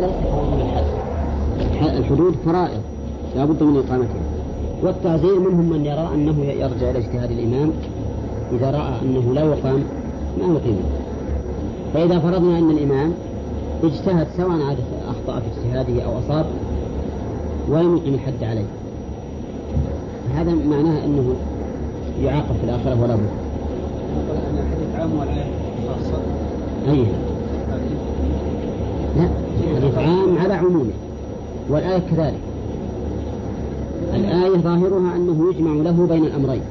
ليس حدود الحد الحدود فرائض لا بد من إقامتها. والتعزير منهم من يرى أنه يرجع إلى اجتهاد الإمام إذا رأى أنه لا يقام ما يقيم فإذا فرضنا أن الإمام اجتهد سواء عاد أخطأ في اجتهاده أو أصاب ولم يقم الحد عليه. هذا معناه أنه يعاقب في الآخرة ولا بد. الحديث عام والآية خاصة لا الحديث عام على عمومه والآية كذلك. الآية ظاهرها أنه يجمع له بين الأمرين.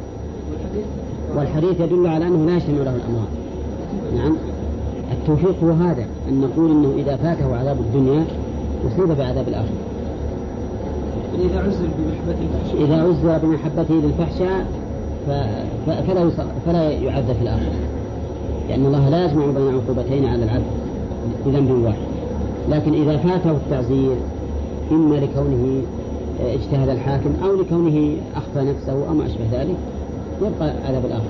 والحديث يدل على أنه لا يجتمع له الأمران نعم. التوفيق هو هذا أن نقول أنه إذا فاته عذاب الدنيا يصيب بعذاب الآخرة. إذا عزل الفحشاء. إذا عزل بمحبته للفحشاء فلا فلا يعذب في الآخرة. لأن الله لا يجمع بين عقوبتين على العبد بذنب واحد. لكن إذا فاته التعزير إما لكونه اجتهد الحاكم أو لكونه أخفى نفسه أو ما أشبه ذلك يبقى عذاب الآخرة.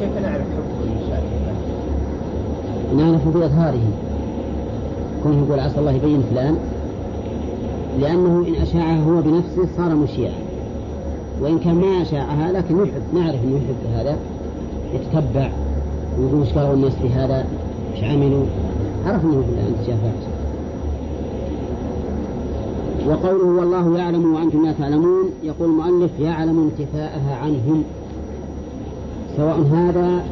كيف نعرف حكم الشارع؟ نعرف بإظهاره كونه يقول عسى الله يبين فلان لأنه إن أشاعها هو بنفسه صار مشيعا. وإن كان ما أشاعها لكن يحب نعرف أنه يحب هذا يتتبع ويقول إيش قالوا الناس في هذا؟ إيش عملوا؟ عرف انه في شاء فاحشه وقوله والله يعلم وأنتم لا تعلمون يقول المؤلف يعلم انتفاءها عنهم سواء هذا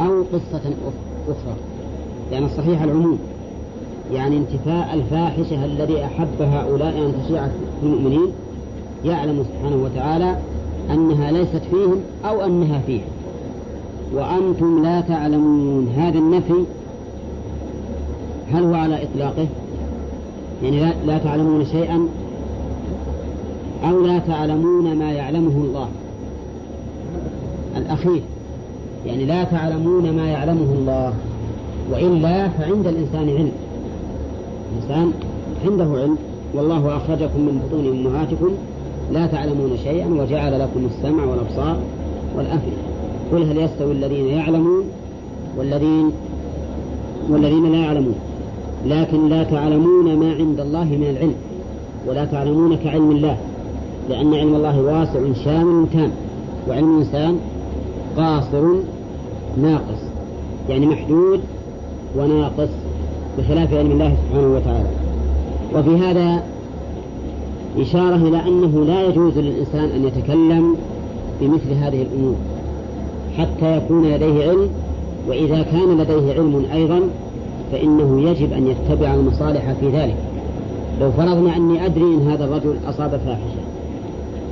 أو قصة أخرى. يعني الصحيح العموم يعني انتفاء الفاحشة الذي أحب هؤلاء أن تشيع في المؤمنين يعلم سبحانه وتعالى أنها ليست فيهم أو أنها فيهم وأنتم لا تعلمون. هذا النفي هل هو على إطلاقه؟ يعني لا, لا تعلمون شيئا؟ أو لا تعلمون ما يعلمه الله؟ الأخير يعني لا تعلمون ما يعلمه الله وإلا فعند الإنسان علم. الإنسان عنده علم والله أخرجكم من بطون أمهاتكم لا تعلمون شيئا وجعل لكم السمع والأبصار والأفئدة. قل هل يستوي الذين يعلمون والذين والذين لا يعلمون؟ لكن لا تعلمون ما عند الله من العلم ولا تعلمون كعلم الله لأن علم الله واسع شامل تام وعلم الإنسان قاصر ناقص يعني محدود وناقص بخلاف علم الله سبحانه وتعالى. وفي هذا إشارة إلى أنه لا يجوز للإنسان أن يتكلم بمثل هذه الأمور حتى يكون لديه علم وإذا كان لديه علم أيضا فإنه يجب أن يتبع المصالح في ذلك. لو فرضنا أني أدري أن هذا الرجل أصاب فاحشة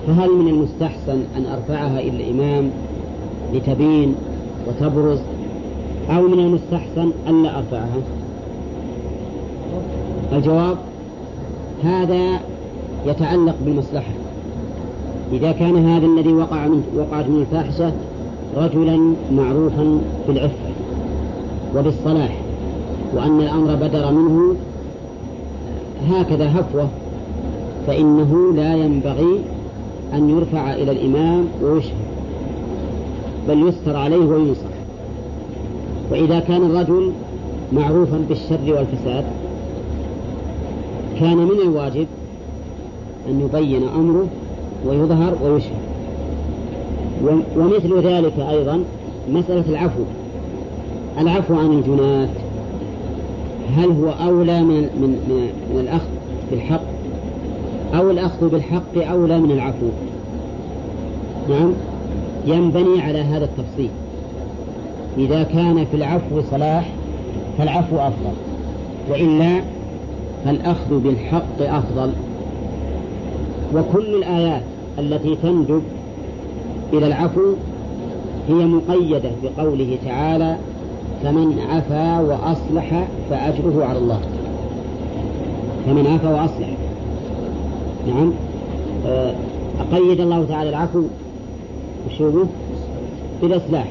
فهل من المستحسن أن أرفعها إلى الإمام لتبين وتبرز أو من المستحسن ألا أرفعها؟ الجواب هذا يتعلق بالمصلحة. إذا كان هذا الذي وقع من وقعت من الفاحشة رجلا معروفا بالعفة وبالصلاح. وأن الأمر بدر منه هكذا هفوة فإنه لا ينبغي أن يرفع إلى الإمام ويشهد بل يستر عليه وينصح. وإذا كان الرجل معروفا بالشر والفساد كان من الواجب أن يبين أمره ويظهر ويشهد. ومثل ذلك أيضا مسألة العفو. العفو عن الجنات هل هو أولى من, من, من, من الأخذ بالحق؟ أو الأخذ بالحق أولى من العفو؟ نعم. ينبني على هذا التفصيل. إذا كان في العفو صلاح فالعفو أفضل. وإلا فالأخذ بالحق أفضل. وكل الآيات التي تندب إلى العفو هي مقيدة بقوله تعالى فمن عفا وأصلح فأجره على الله. فمن عفا وأصلح. نعم. آه، أقيد الله تعالى العفو وشوفه بالإصلاح.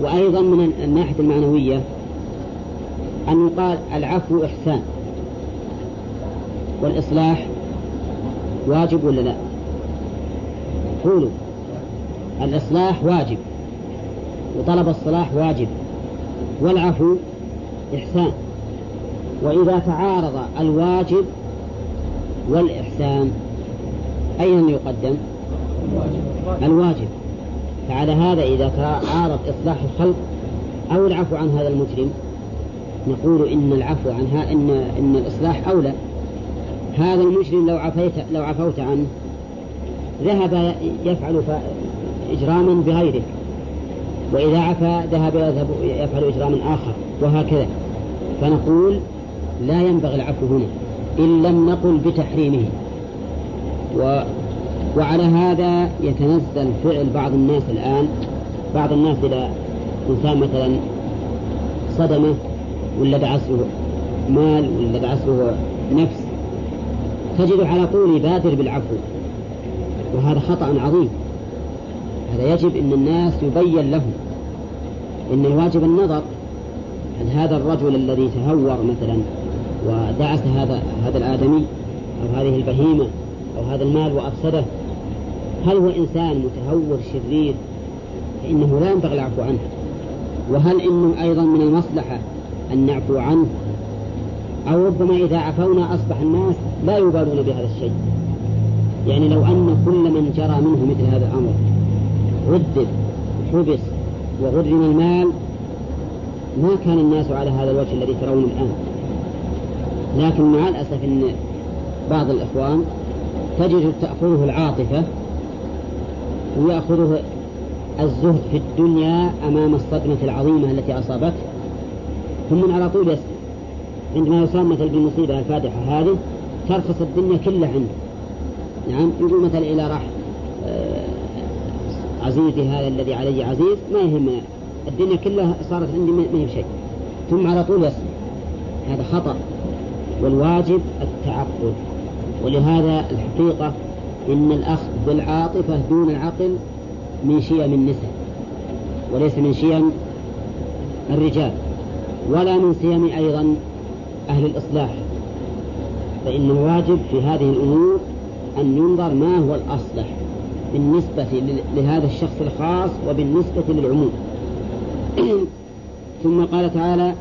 وأيضا من الناحية المعنوية أن يقال العفو إحسان. والإصلاح واجب ولا لا؟ قولوا. الإصلاح واجب. وطلب الصلاح واجب. والعفو إحسان. وإذا تعارض الواجب والإحسان أين يقدم؟ الواجب. فعلى هذا إذا تعارض إصلاح الخلق أو العفو عن هذا المجرم نقول إن العفو عنها إن إن الإصلاح أولى. هذا المجرم لو عفيت لو عفوت عنه ذهب يفعل إجراما بغيرك وإذا عفا ذهب يفعل إجراما آخر وهكذا. فنقول لا ينبغي العفو هنا إن لم نقل بتحريمه. و وعلى هذا يتنزل فعل بعض الناس الآن. بعض الناس إذا إنسان مثلا صدمه ولا دعسه مال ولا دعسه نفس تجد على طول يبادر بالعفو. وهذا خطأ عظيم. هذا يجب أن الناس يبين لهم. أن الواجب النظر هل هذا الرجل الذي تهور مثلا ودعس هذا هذا الآدمي أو هذه البهيمة أو هذا المال وأفسده هل هو إنسان متهور شرير؟ فإنه لا ينبغي العفو عنه. وهل إنه أيضا من المصلحة أن نعفو عنه؟ أو ربما إذا عفونا أصبح الناس لا يبالون بهذا الشيء. يعني لو أن كل من جرى منه مثل هذا الأمر ردد حبس وغرم المال ما كان الناس على هذا الوجه الذي ترونه الآن. لكن مع الأسف أن بعض الإخوان تجد تأخذه العاطفة ويأخذه الزهد في الدنيا أمام الصدمة العظيمة التي أصابته. ثم على طول يسكت عندما يصاب مثل بالمصيبة الفادحة هذه ترخص الدنيا كلها عنده نعم يقول مثلا إلى راح آه، عزيزي هذا الذي علي عزيز ما يهمنا الدنيا كلها صارت عندي ما هي بشيء. ثم على طول يسمع هذا خطأ. والواجب التعقل. ولهذا الحقيقة إن الأخذ بالعاطفة دون العقل من شيم النساء وليس من شيم الرجال. ولا من سيم أيضا أهل الإصلاح. فإن الواجب في هذه الأمور أن ينظر ما هو الأصلح. بالنسبة لهذا الشخص الخاص وبالنسبة للعموم. ثم قال تعالى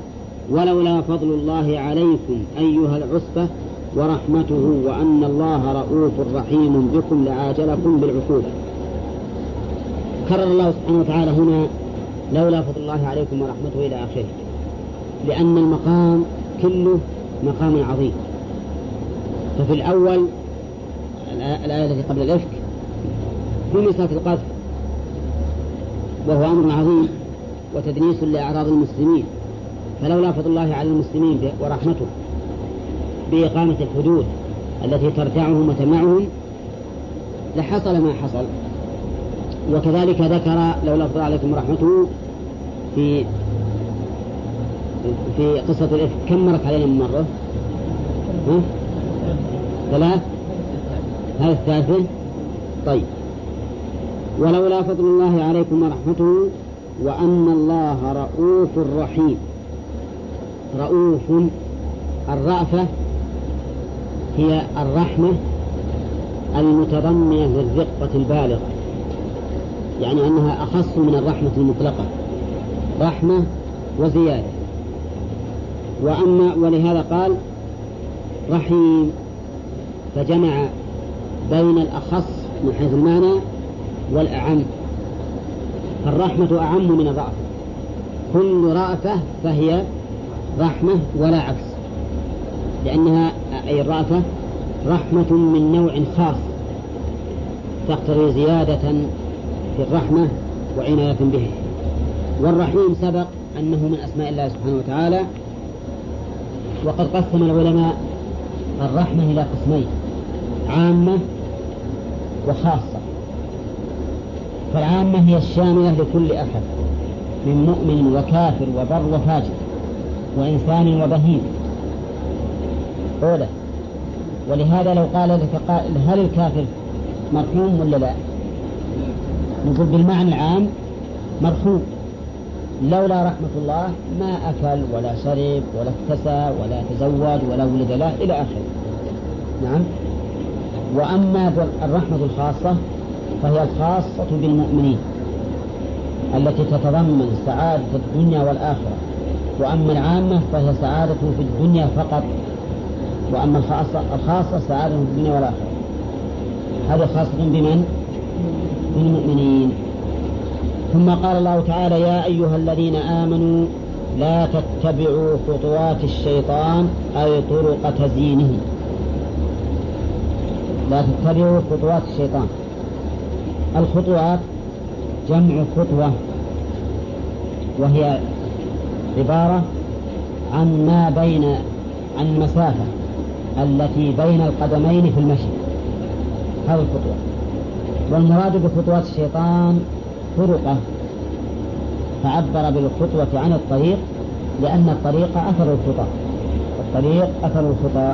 ولولا فضل الله عليكم أيها العصبة ورحمته وأن الله رؤوف رحيم بكم لعاجلكم بالعقوبة كرر الله سبحانه وتعالى هنا لولا فضل الله عليكم ورحمته إلى آخره. لأن المقام كله مقام عظيم. ففي الأول الآية التي قبل الإفك مسألة القذف. وهو أمر عظيم وتدنيس لأعراض المسلمين. فلولا فضل الله على المسلمين ورحمته بإقامة الحدود التي ترتعهم وتمنعهم لحصل ما حصل. وكذلك ذكر لولا فضل عليكم ورحمته في في قصة الإفك. كم مرت علينا من مرة؟ ثلاث؟ هذه الثالثة؟ طيب. ولولا فضل الله عليكم ورحمته وأن الله رؤوف رحيم. رؤوف الرأفة هي الرحمة المتضمنة للرقة البالغة. يعني أنها أخص من الرحمة المطلقة. رحمة وزيادة. وأما ولهذا قال رحيم فجمع بين الأخص من حيث المعنى والأعم. فالرحمة أعم من الرأفة كل رأفة فهي رحمة ولا عكس. لأنها أي الرأفة رحمة من نوع خاص. تقتضي زيادة في الرحمة وعناية به. والرحيم سبق أنه من أسماء الله سبحانه وتعالى. وقد قسم العلماء الرحمة إلى قسمين عامة وخاصة. فالعامة هي الشاملة لكل أحد من مؤمن وكافر وبر وفاجر وإنسان وبهيم. أولى ولهذا لو قال لك قائل هل الكافر مرحوم ولا لا؟ نقول بالمعنى العام مرحوم. لولا رحمة الله ما أكل ولا شرب ولا اكتسى ولا تزوج ولا ولد له إلى آخره. نعم. وأما الرحمة الخاصة فهي الخاصة بالمؤمنين التي تتضمن سعادة الدنيا والآخرة. وأما العامة فهي سعادة في الدنيا فقط وأما الخاصة الخاصة سعادة في الدنيا والآخرة. هذا خاصة بمن؟ بالمؤمنين. ثم قال الله تعالى يا أيها الذين آمنوا لا تتبعوا خطوات الشيطان أي طرق تزيينه. لا تتبعوا خطوات الشيطان. الخطوات جمع خطوة وهي عبارة عن ما بين عن المسافة التي بين القدمين في المشي. هذه الخطوة. والمراد بخطوات الشيطان طرقة. فعبر بالخطوة عن الطريق لأن الطريق أثر الخطى الطريق أثر الخطى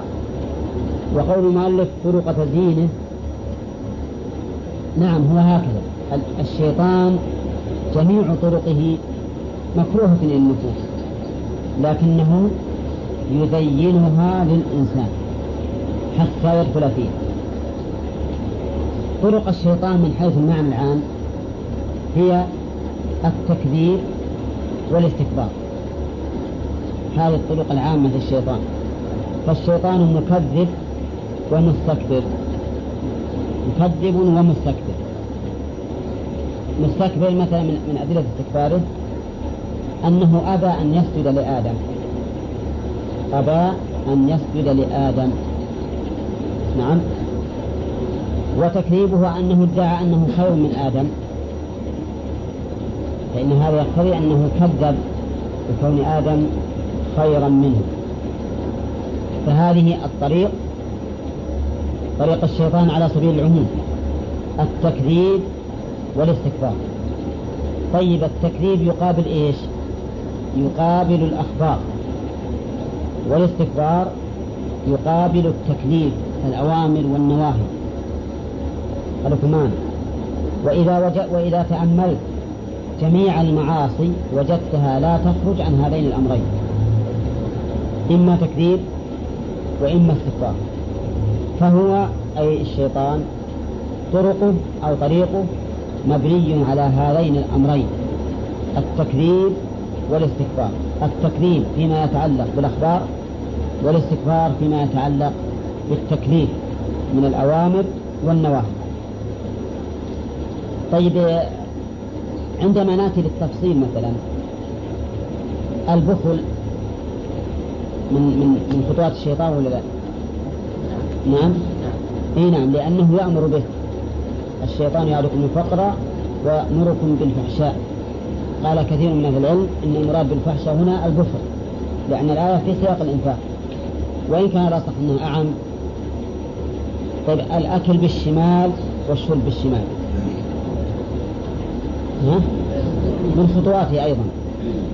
وقول المؤلف طرق تزيينه نعم هو هكذا. الشيطان جميع طرقه مكروهة للنفوس لكنه يزينها للإنسان حتى يدخل فيه. طرق الشيطان من حيث المعنى العام هي التكذيب والاستكبار. هذه الطرق العامة للشيطان. فالشيطان مكذب ومستكبر مكذب ومستكبر. مستكبر مثلا من أدلة استكباره أنه أبى أن يسجد لآدم. أبى أن يسجد لآدم. نعم. وتكذيبه أنه ادعى أنه خير من آدم. فإن هذا يقتضي أنه كذب بكون آدم خيرا منه. فهذه الطريق طريق الشيطان على سبيل العموم. التكذيب والاستكبار. طيب التكذيب يقابل إيش؟ يقابل الأخبار. والاستكبار يقابل التكليف الأوامر والنواهي. الحكمان وإذا وجد وإذا تأملت جميع المعاصي وجدتها لا تخرج عن هذين الأمرين. إما تكذيب وإما استكبار. فهو أي الشيطان طرقه أو طريقه مبني على هذين الأمرين التكذيب والاستكبار التكذيب فيما يتعلق بالأخبار والاستكبار فيما يتعلق بالتكليف من الأوامر والنواهي طيب عندما نأتي للتفصيل مثلا البخل من من من خطوات الشيطان ولا لا؟ نعم. إي نعم لأنه يأمر به. الشيطان يعدكم الفقر ويامركم بالفحشاء. قال كثير من أهل العلم إن المراد بالفحشاء هنا البخل لأن الآية في سياق الإنفاق. وإن كان الاصح انه أعم طيب الأكل بالشمال والشرب بالشمال. ها؟ من خطواته أيضا.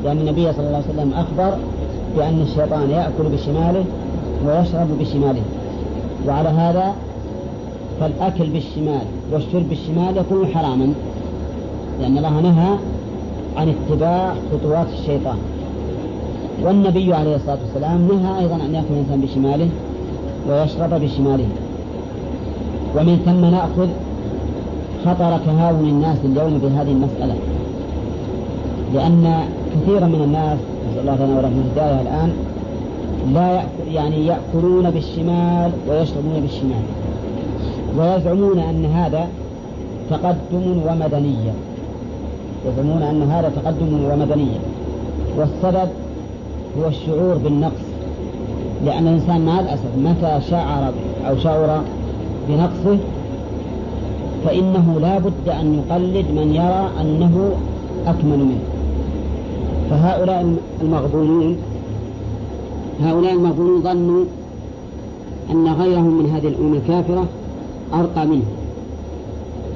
لأن النبي صلى الله عليه وسلم أخبر بأن الشيطان يأكل بشماله ويشرب بشماله. وعلى هذا فالأكل بالشمال والشرب بالشمال يكون حراما لأن الله نهى عن اتباع خطوات الشيطان. والنبي عليه الصلاة والسلام نهى أيضا أن يأكل الإنسان بشماله ويشرب بشماله. ومن ثم نأخذ خطر تهاون الناس اليوم بهذه المسألة. لأن كثيرا من الناس نسأل الله لنا ولهم الهداية الآن لا يأكل يعني يأكلون بالشمال ويشربون بالشمال. ويزعمون أن هذا تقدم ومدنية يزعمون أن هذا تقدم ومدنية والسبب هو الشعور بالنقص. لأن الإنسان مع الأسف متى شعر أو شعر بنقصه فإنه لا بد أن يقلد من يرى أنه أكمل منه. فهؤلاء المغبونون هؤلاء المغبونون ظنوا أن غيرهم من هذه الأمم الكافرة أرقى منه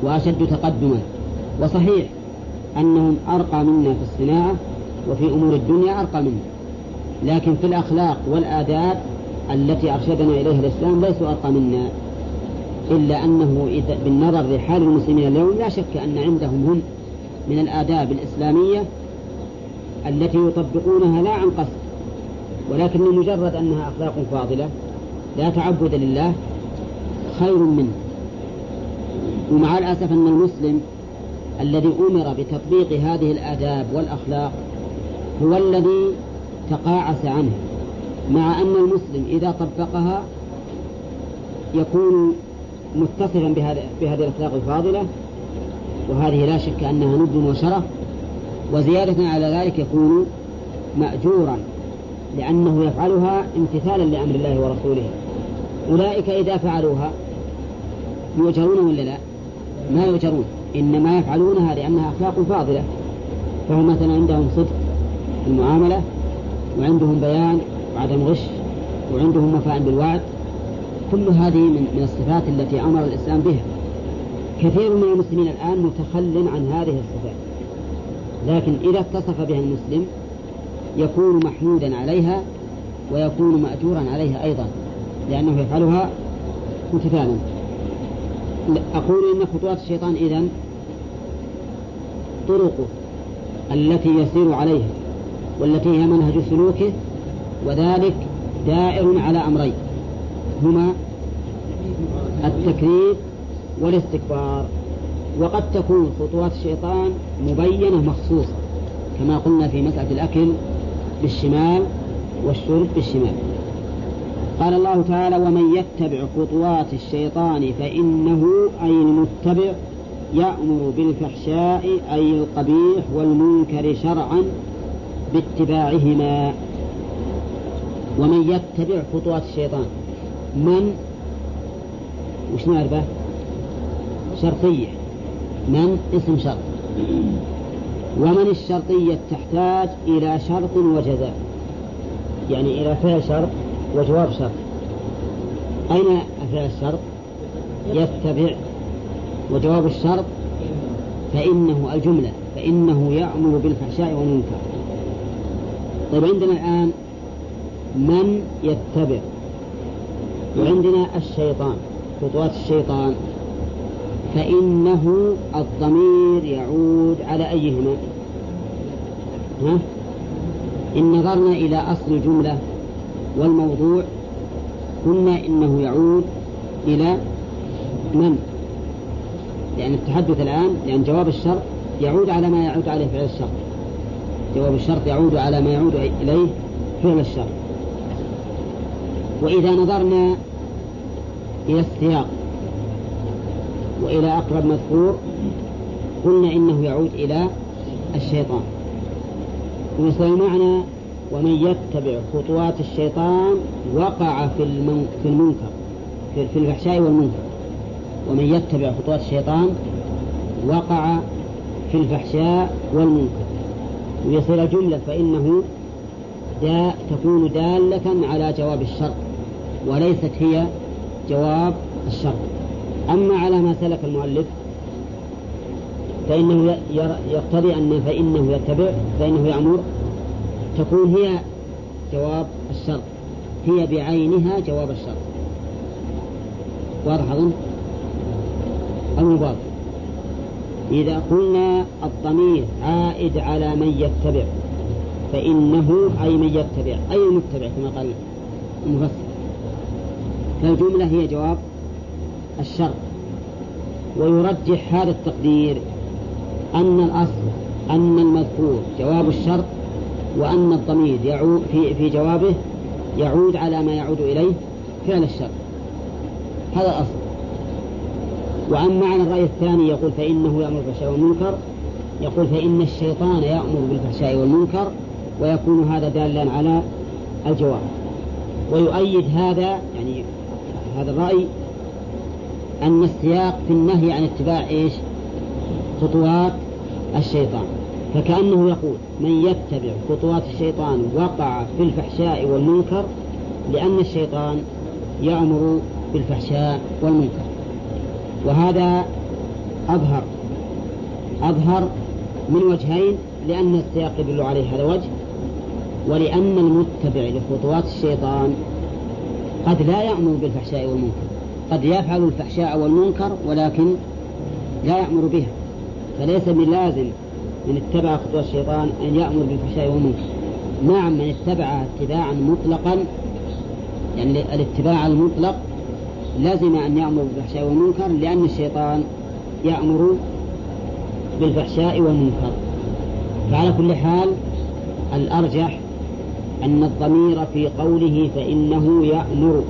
وأشد تقدما. وصحيح أنهم أرقى منا في الصناعة وفي أمور الدنيا أرقى منا لكن في الأخلاق والآداب التي أرشدنا إليها الإسلام ليسوا أرقى منا إلا أنه إذا بالنظر لحال المسلمين اليوم لا شك أن عندهم هم من الآداب الإسلامية التي يطبقونها لا عن قصد. ولكن لمجرد أنها أخلاق فاضلة لا تعبد لله خير منه. ومع الأسف أن المسلم الذي أمر بتطبيق هذه الآداب والأخلاق هو الذي تقاعس عنها مع أن المسلم إذا طبقها يكون متصفا بهذه الأخلاق الفاضلة وهذه لا شك أنها ند وشرف وزيادة على ذلك يكون مأجورا. لأنه يفعلها امتثالا لأمر الله ورسوله. أولئك إذا فعلوها يؤجرون ولا لا؟ ما يؤجرون. إنما يفعلونها لأنها أخلاق فاضلة. فهم مثلا عندهم صدق في المعاملة وعندهم بيان وعدم غش وعندهم وفاء بالوعد. كل هذه من, من الصفات التي أمر الإسلام بها. كثير من المسلمين الآن متخل عن هذه الصفات. لكن إذا اتصف بها المسلم يكون محمودا عليها ويكون مأجورا عليها أيضا لأنه يفعلها امتثالا. أقول إن خطوات الشيطان إذن طرقه التي يسير عليها والتي هي منهج سلوكه وذلك دائر على أمرين هما التكذيب والاستكبار. وقد تكون خطوات الشيطان مبينة مخصوصة كما قلنا في مسألة الأكل بالشمال والشرب بالشمال. قال الله تعالى ومن يتبع خطوات الشيطان فإنه أي المتبع يأمر بالفحشاء أي القبيح والمنكر شرعا باتباعهما. ومن يتبع خطوات الشيطان من؟ وش نعرفه؟ شرطية. من؟ اسم شرط. ومن الشرطية تحتاج إلى شرط وجزاء. يعني إلى فعل شرط وجواب شرط. أين فعل الشرط؟ يتبع وجواب الشرط فإنه الجملة فإنه يأمر بالفحشاء والمنكر. طيب عندنا الآن من يتبع؟ وعندنا الشيطان خطوات الشيطان. فإنه الضمير يعود على أيهما؟ ها؟ إن نظرنا إلى أصل الجملة والموضوع قلنا إنه يعود إلى من؟ لأن التحدث الآن لأن جواب الشرط يعود على ما يعود عليه فعل الشرط. جواب الشرط يعود على ما يعود إليه فعل الشرط. وإذا نظرنا إلى السياق وإلى أقرب مذكور قلنا إنه يعود إلى الشيطان. ومثل المعنى ومن يتبع خطوات الشيطان وقع في في المنكر في, الفحشاء والمنكر. ومن يتبع خطوات الشيطان وقع في الفحشاء والمنكر. ويصير الجملة فإنه دا تكون دالة على جواب الشرط وليست هي جواب الشرط. أما على ما سلك المؤلف فإنه يقتضي أن فإنه يتبع فإنه يأمر. تكون هي جواب الشرط هي بعينها جواب الشرط. واضح أظن؟ المضاف إذا قلنا الضمير عائد على من يتبع فإنه أي من يتبع أي المتبع كما قال المفسر. فالجملة هي جواب الشرط. ويرجح هذا التقدير أن الأصل أن المذكور جواب الشرط وأن الضمير يعود في في جوابه يعود على ما يعود إليه فعل الشرط. هذا الأصل. وعن معنى الرأي الثاني يقول فإنه يأمر بالفحشاء والمنكر يقول فإن الشيطان يأمر بالفحشاء والمنكر ويكون هذا دالا على الجواب. ويؤيد هذا يعني هذا الرأي أن السياق في النهي عن اتباع إيش؟ خطوات الشيطان. فكأنه يقول من يتبع خطوات الشيطان وقع في الفحشاء والمنكر لأن الشيطان يأمر بالفحشاء والمنكر. وهذا أظهر أظهر من وجهين لأن السياق يدل عليه هذا وجه ولأن المتبع لخطوات الشيطان قد لا يأمر بالفحشاء والمنكر. قد يفعل الفحشاء والمنكر ولكن لا يأمر بها فليس من لازم من اتبع خطوات الشيطان أن يأمر بالفحشاء والمنكر. نعم من اتبع اتباعا مطلقا يعني الاتباع المطلق لازم أن يأمر بالفحشاء والمنكر لأن الشيطان يأمر بالفحشاء والمنكر. فعلى كل حال الأرجح أن الضمير في قوله فإنه يأمر.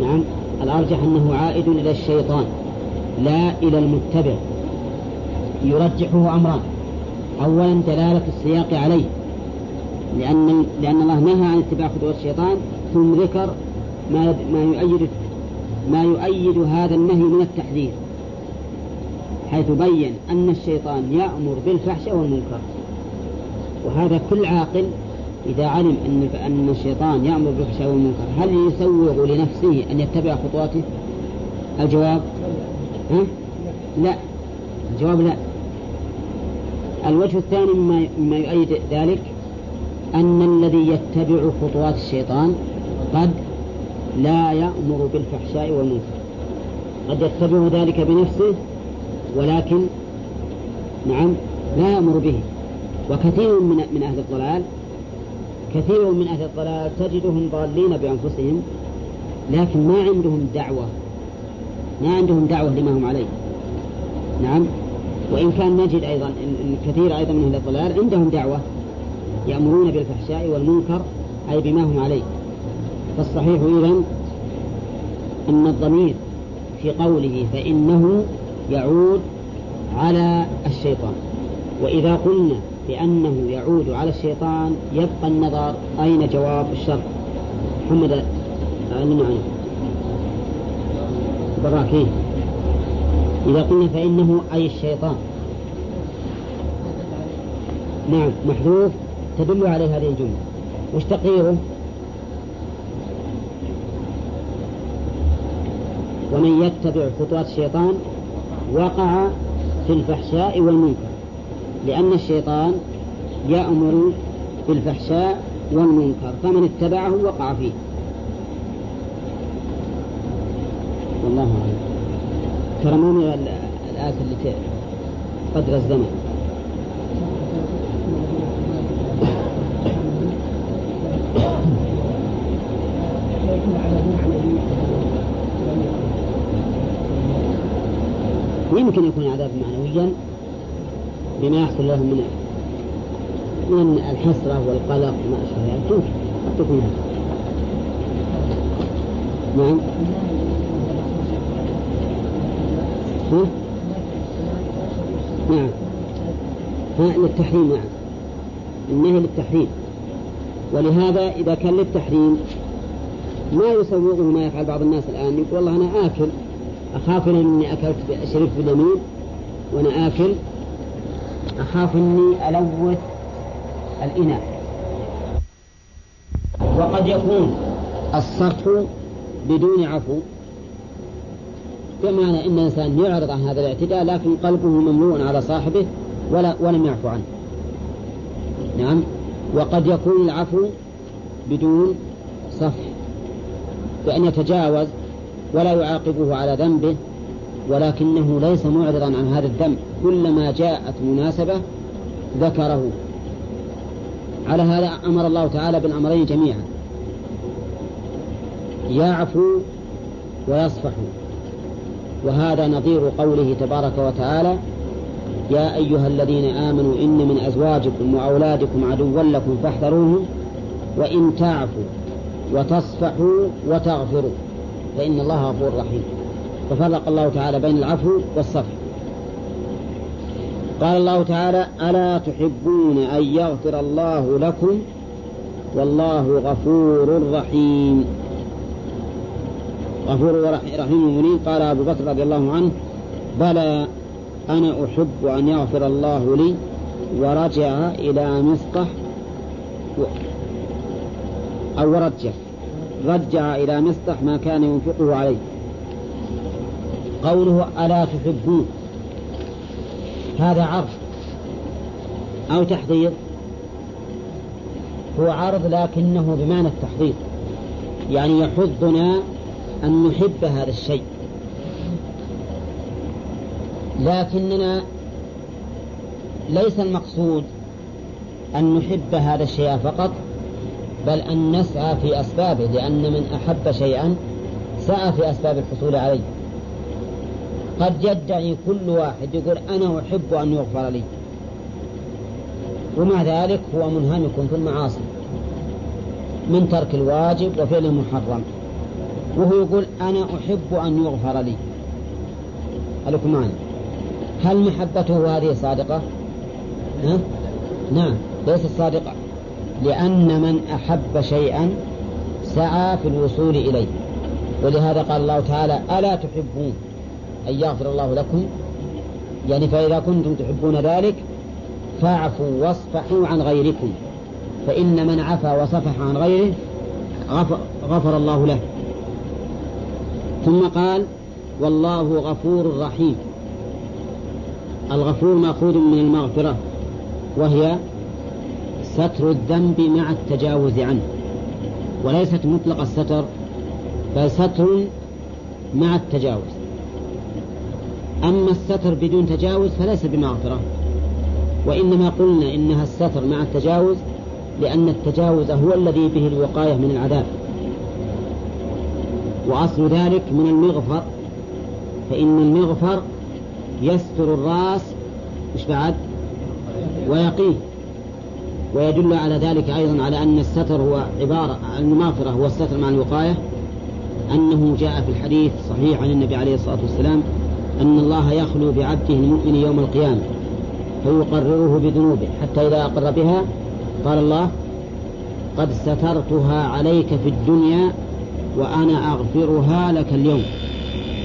نعم. الأرجح أنه عائد إلى الشيطان لا إلى المتبع يرجحه أمران. أولا دلالة السياق عليه لأن لأن الله نهى عن اتباع خطوات الشيطان ثم ذكر ما ما يؤيد ما يؤيد هذا النهي من التحذير حيث بين أن الشيطان يأمر بالفحش والمنكر. وهذا كل عاقل إذا علم أن أن الشيطان يأمر بالفحشاء والمنكر هل يسوغ لنفسه أن يتبع خطواته؟ الجواب؟ ها؟ لا. الجواب لا. الوجه الثاني مما, مما يؤيد ذلك أن الذي يتبع خطوات الشيطان قد لا يأمر بالفحشاء والمنكر. قد يتبع ذلك بنفسه ولكن نعم لا يأمر به. وكثير من من أهل الضلال كثير من أهل الضلال تجدهم ضالين بأنفسهم لكن ما عندهم دعوة ما عندهم دعوة لما هم عليه. نعم؟ وإن كان نجد أيضا إن كثير أيضا من أهل الضلال عندهم دعوة يأمرون بالفحشاء والمنكر أي بما هم عليه. فالصحيح إذن أن الضمير في قوله فإنه يعود على الشيطان. وإذا قلنا بأنه يعود على الشيطان يبقى النظر أين جواب الشر. محمد علمنا عنه براكين إذا قلنا فإنه أي الشيطان. نعم محذوف تدل عليه هذه الجملة. وش تقريره؟ ومن يتبع خطوات الشيطان وقع في الفحشاء والمنكر. لأن الشيطان يأمر بالفحشاء والمنكر فمن اتبعه وقع فيه. والله أعلم. من الآية التي قدر الزمن. يمكن يكون عذاب معنويا. بما يحصل لهم من من الحسرة والقلق وما أشبه ذلك. يمكن هذا نعم. ها؟ نعم. ها للتحريم نعم. النهي للتحريم. ولهذا إذا كان للتحريم ما يسوغه ما يفعل بعض الناس الآن يقول والله أنا آكل أخاف أني أكلت شربت باليمين وأنا آكل أخاف أني ألوث الإناء. وقد يكون الصرف بدون عفو. بمعنى أن الإنسان يعرض عن هذا الاعتداء لكن قلبه مملوء على صاحبه ولا ولم يعفو عنه. نعم. وقد يكون العفو بدون صفح بأن يتجاوز ولا يعاقبه على ذنبه ولكنه ليس معرضا عن هذا الذنب كلما جاءت مناسبة ذكره. على هذا أمر الله تعالى بالأمرين جميعا. يعفو ويصفح. وهذا نظير قوله تبارك وتعالى يا أيها الذين آمنوا إن من أزواجكم وأولادكم عدوا لكم فاحذروهم وإن تعفوا وتصفحوا وتغفروا. فإن الله غفور رحيم. ففرق الله تعالى بين العفو والصفح قال الله تعالى ألا تحبون أن يغفر الله لكم؟ والله غفور رحيم. غفور رحيم المؤمنين قال أبو بكر رضي الله عنه بلى أنا أحب أن يغفر الله لي ورجع إلى مسطح أو رجع رجع إلى مسطح ما كان ينفقه عليه. قوله ألا تحبون هذا عرض أو تحضير هو عرض لكنه بمعنى التحضير يعني يحضنا أن نحب هذا الشيء. لكننا ليس المقصود أن نحب هذا الشيء فقط بل أن نسعى في أسبابه لأن من أحب شيئا سعى في أسباب الحصول عليه. قد يدعي كل واحد يقول أنا أحب أن يغفر لي. ومع ذلك هو منهمك في المعاصي من ترك الواجب وفعل المحرم وهو يقول أنا أحب أن يغفر لي. ألكم معنا هل محبته هذه صادقة؟ ها؟ نعم ليست صادقة. لأن من أحب شيئا سعى في الوصول إليه. ولهذا قال الله تعالى ألا تحبون؟ أن يغفر الله لكم. يعني فإذا كنتم تحبون ذلك فاعفوا واصفحوا عن غيركم. فإن من عفا وصفح عن غيره غفر, غفر الله له. ثم قال والله غفور رحيم. الغفور مأخوذ من المغفرة وهي ستر الذنب مع التجاوز عنه. وليست مطلق الستر بل ستر مع التجاوز. أما الستر بدون تجاوز فليس بمغفرة. وإنما قلنا إنها الستر مع التجاوز لأن التجاوز هو الذي به الوقاية من العذاب. وأصل ذلك من المغفر فإن المغفر يستر الرأس مش بعد؟ ويقيه. ويدل على ذلك أيضا على أن الستر هو عبارة عن المغفرة هو الستر مع الوقاية أنه جاء في الحديث صحيح عن النبي عليه الصلاة والسلام أن الله يخلو بعبده المؤمن يوم القيامة فيقرره بذنوبه حتى إذا أقر بها قال الله قد سترتها عليك في الدنيا وأنا أغفرها لك اليوم.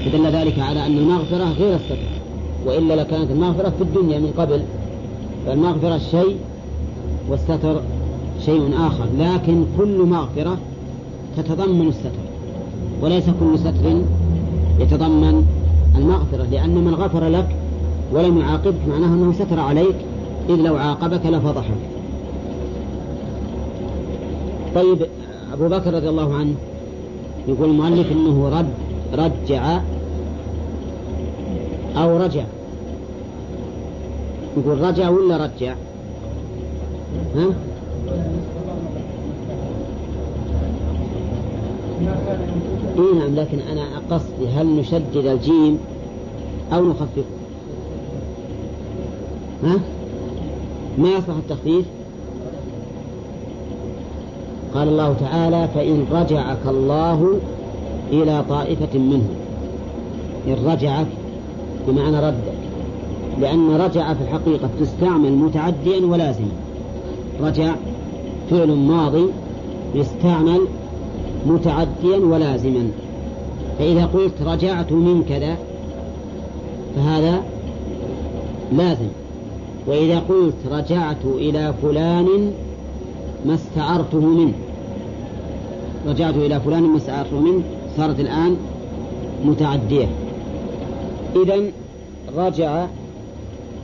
فدل ذلك على أن المغفرة غير الستر وإلا لكانت المغفرة في الدنيا من قبل فالمغفرة شيء والستر شيء آخر لكن كل مغفرة تتضمن الستر وليس كل ستر يتضمن المغفرة لأن من غفر لك ولم يعاقبك معناه أنه ستر عليك إذ لو عاقبك لفضحك. طيب أبو بكر رضي الله عنه يقول المؤلف أنه رد رجع أو رجع. يقول رجع ولا رجع؟ ها؟ إيه نعم لكن أنا قصدي هل نشدد الجيم أو نخففه ها؟ ما يصلح التخفيف؟ قال الله تعالى فإن رجعك الله إلى طائفة منهم. إن رجعك بمعنى ردك لأن رجع في الحقيقة تستعمل متعديا ولازما. رجع فعل ماضي يستعمل متعديا ولازما. فإذا قلت رجعت من كذا فهذا لازم. وإذا قلت رجعت إلى فلان ما استعرته منه. رجعت إلى فلان ما استعرته منه صارت الآن متعدية. إذا رجع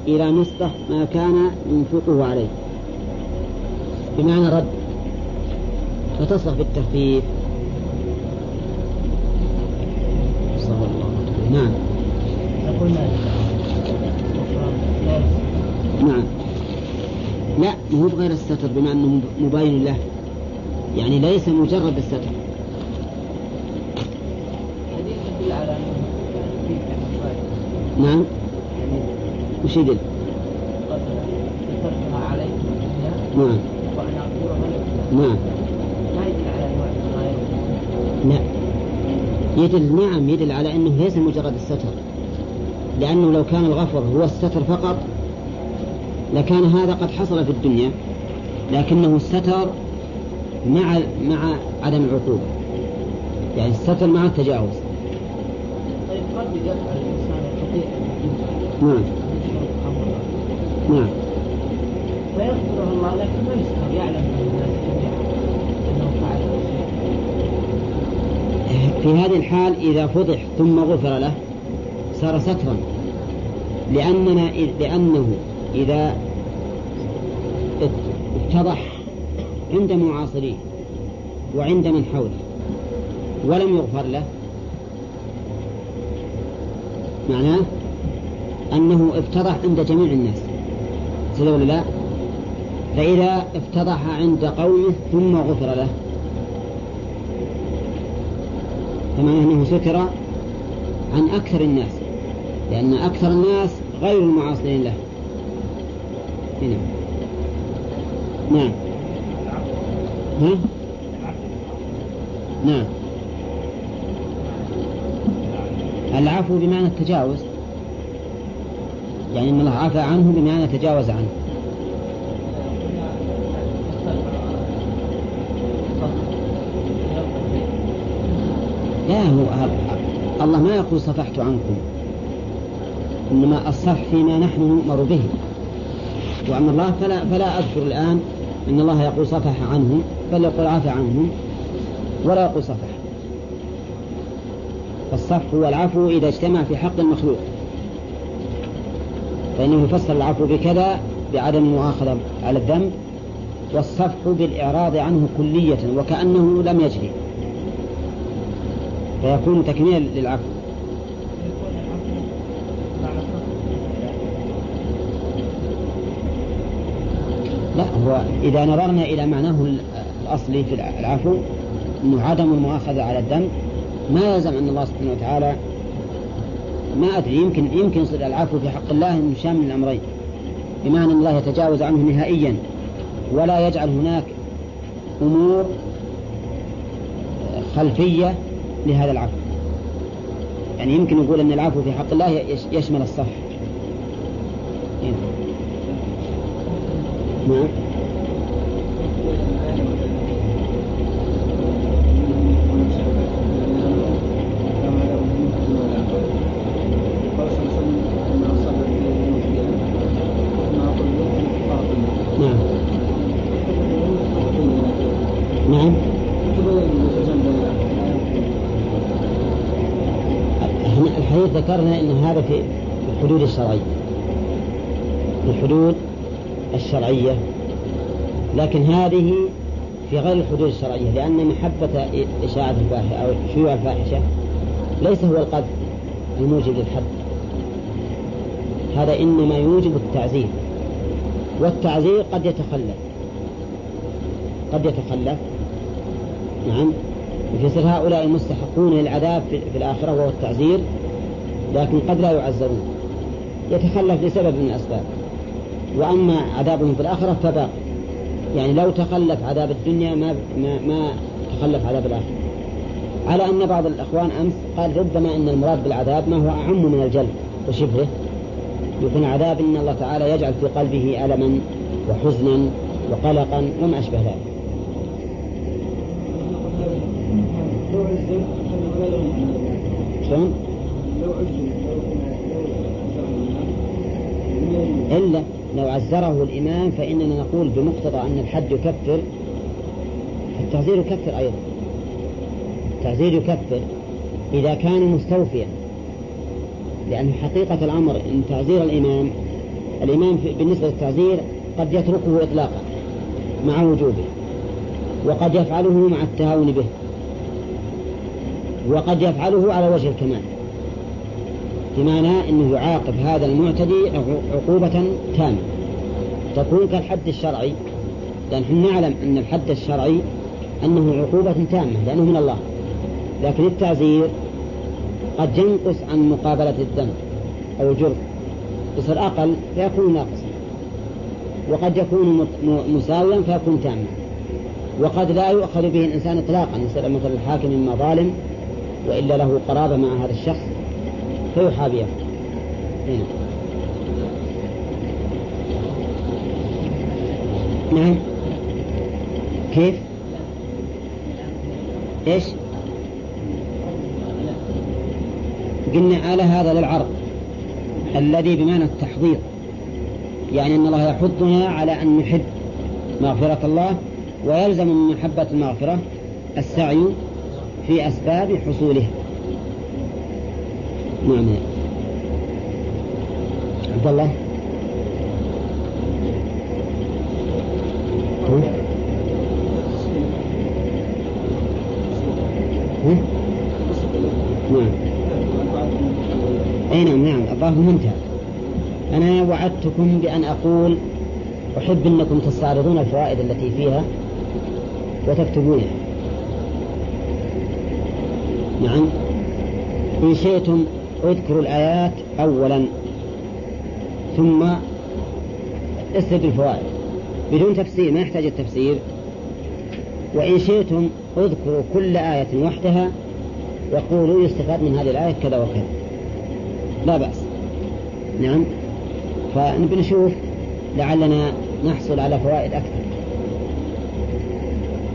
إلى نصفه ما كان ينفقه عليه. بمعنى رد. فتصلح بالتخفيف. نعم. نعم. لا مو بغير الستر بما أنه مبين له. يعني ليس مجرد الستر. نعم. وش يدل؟ نعم. نعم. لا. يدل نعم يدل على أنه ليس مجرد الستر. لأنه لو كان الغفر هو الستر فقط لكان هذا قد حصل في الدنيا لكنه الستر مع مع عدم العقوبة يعني الستر مع التجاوز. طيب قد الإنسان نعم. نعم. فيغفره الله لكن ما يسهر يعلم الناس جميعا أنه فعل في هذه الحال إذا فضح ثم غفر له صار سترا لأننا لأنه إذا اتضح عند معاصريه وعند من حوله ولم يغفر له معناه أنه افتضح عند جميع الناس ولا لا؟ فإذا افتضح عند قومه ثم غفر له فمعناه أنه ستر عن أكثر الناس لأن أكثر الناس غير المعاصرين له. هنا. نعم. ها؟ نعم. العفو بمعنى التجاوز. يعني إن الله عفى عنه بمعنى تجاوز عنه. لا هو الله ما يقول صفحت عنكم إنما الصفح فيما نحن نؤمر به. وأما الله فلا فلا أذكر الآن إن الله يقول صفح عنهم بل يقول عفى عنهم ولا يقول صفح. فالصفح هو العفو إذا اجتمع في حق المخلوق. فإنه يفسر العفو بكذا بعدم المؤاخذة على الذنب والصفح بالإعراض عنه كلية وكأنه لم يجري. فيكون تكميلا للعفو لا هو إذا نظرنا إلى معناه الأصلي في العفو أنه عدم المؤاخذة على الذنب ما يلزم أن الله سبحانه وتعالى ما أدري يمكن يمكن يصير العفو في حق الله أنه شامل الأمرين. بمعنى أن الله يتجاوز عنه نهائيا ولا يجعل هناك أمور خلفية لهذا العفو. يعني يمكن نقول أن العفو في حق الله يشمل الصف نعم ذكرنا أن هذا في الحدود الشرعية الحدود الشرعية لكن هذه في غير الحدود الشرعية لأن محبة إشاعة الفاحشة أو شيوع الفاحشة ليس هو القذف الموجب للحد. هذا إنما يوجب التعزير والتعزير قد يتخلف. قد يتخلف. نعم. فيصير هؤلاء مستحقون للعذاب في الآخرة وهو التعزير لكن قد لا يعذرون يتخلف لسبب من الأسباب. وأما عذابهم في الآخرة فباق يعني لو تخلف عذاب الدنيا ما ما, ما تخلف عذاب الآخرة. على أن بعض الأخوان أمس قال ربما أن المراد بالعذاب ما هو أعم من الجلد. وشبهه يكون عذاب أن الله تعالى يجعل في قلبه ألما وحزنا وقلقا وما أشبه ذلك. شلون؟ إلا لو عزره الإمام فإننا نقول بمقتضى أن الحد يكفر التعزير يكفر أيضا. التعزير يكفر إذا كان مستوفيا. لأن حقيقة الأمر أن تعزير الإمام الإمام بالنسبة للتعزير قد يتركه إطلاقا مع وجوبه وقد يفعله مع التهاون به وقد يفعله على وجه الكمال. بمعنى أنه يعاقب هذا المعتدي عقوبة تامة. تكون كالحد الشرعي لأن نحن نعلم أن الحد الشرعي أنه عقوبة تامة لأنه من الله. لكن التعزير قد ينقص عن مقابلة الذنب أو الجرم يصير أقل فيكون ناقصا. وقد يكون مساويا فيكون تاما. وقد لا يؤخذ به الإنسان إطلاقا يصير مثل الحاكم إما ظالم وإلا له قرابة مع هذا الشخص. فيحابيه هنا نعم. كيف؟ إيش؟ قلنا آلة هذا للعرض. الذي بمعنى التحضير. يعني أن الله يحضنا على أن نحب مغفرة الله ويلزم من محبة المغفرة السعي في أسباب حصولها نعم عبد الله؟ نعم. أي نعم نعم. الظاهر منتهى أنا وعدتكم بأن أقول أحب أنكم تستعرضون الفوائد التي فيها وتكتبونها. نعم. إن شئتم اذكروا الآيات أولا ثم اسرد الفوائد بدون تفسير ما يحتاج التفسير وإن شئتم اذكروا كل آية وحدها وقولوا يستفاد من هذه الآية كذا وكذا. لا بأس. نعم. فنبي نشوف لعلنا نحصل على فوائد أكثر.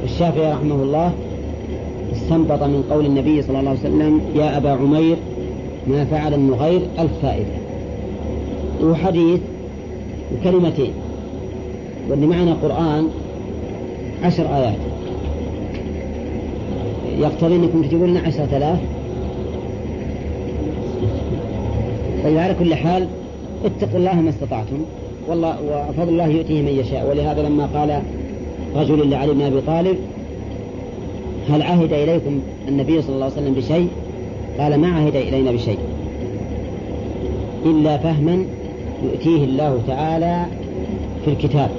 الشافعي رحمه الله استنبط من قول النبي صلى الله عليه وسلم يا أبا عمير ما فعل النغير ألف فائدة. وحديث وكلمتين واللي معنا قرآن عشر آيات. يقتضي أنكم تجيبون لنا عشرة آلاف. طيب على كل حال اتقوا الله ما استطعتم. والله وفضل الله يؤتيه من يشاء. ولهذا لما قال رجل لعلي بن أبي طالب هل عهد إليكم النبي صلى الله عليه وسلم بشيء؟ قال ما عهد إلينا بشيء إلا فهما يؤتيه الله تعالى في الكتاب.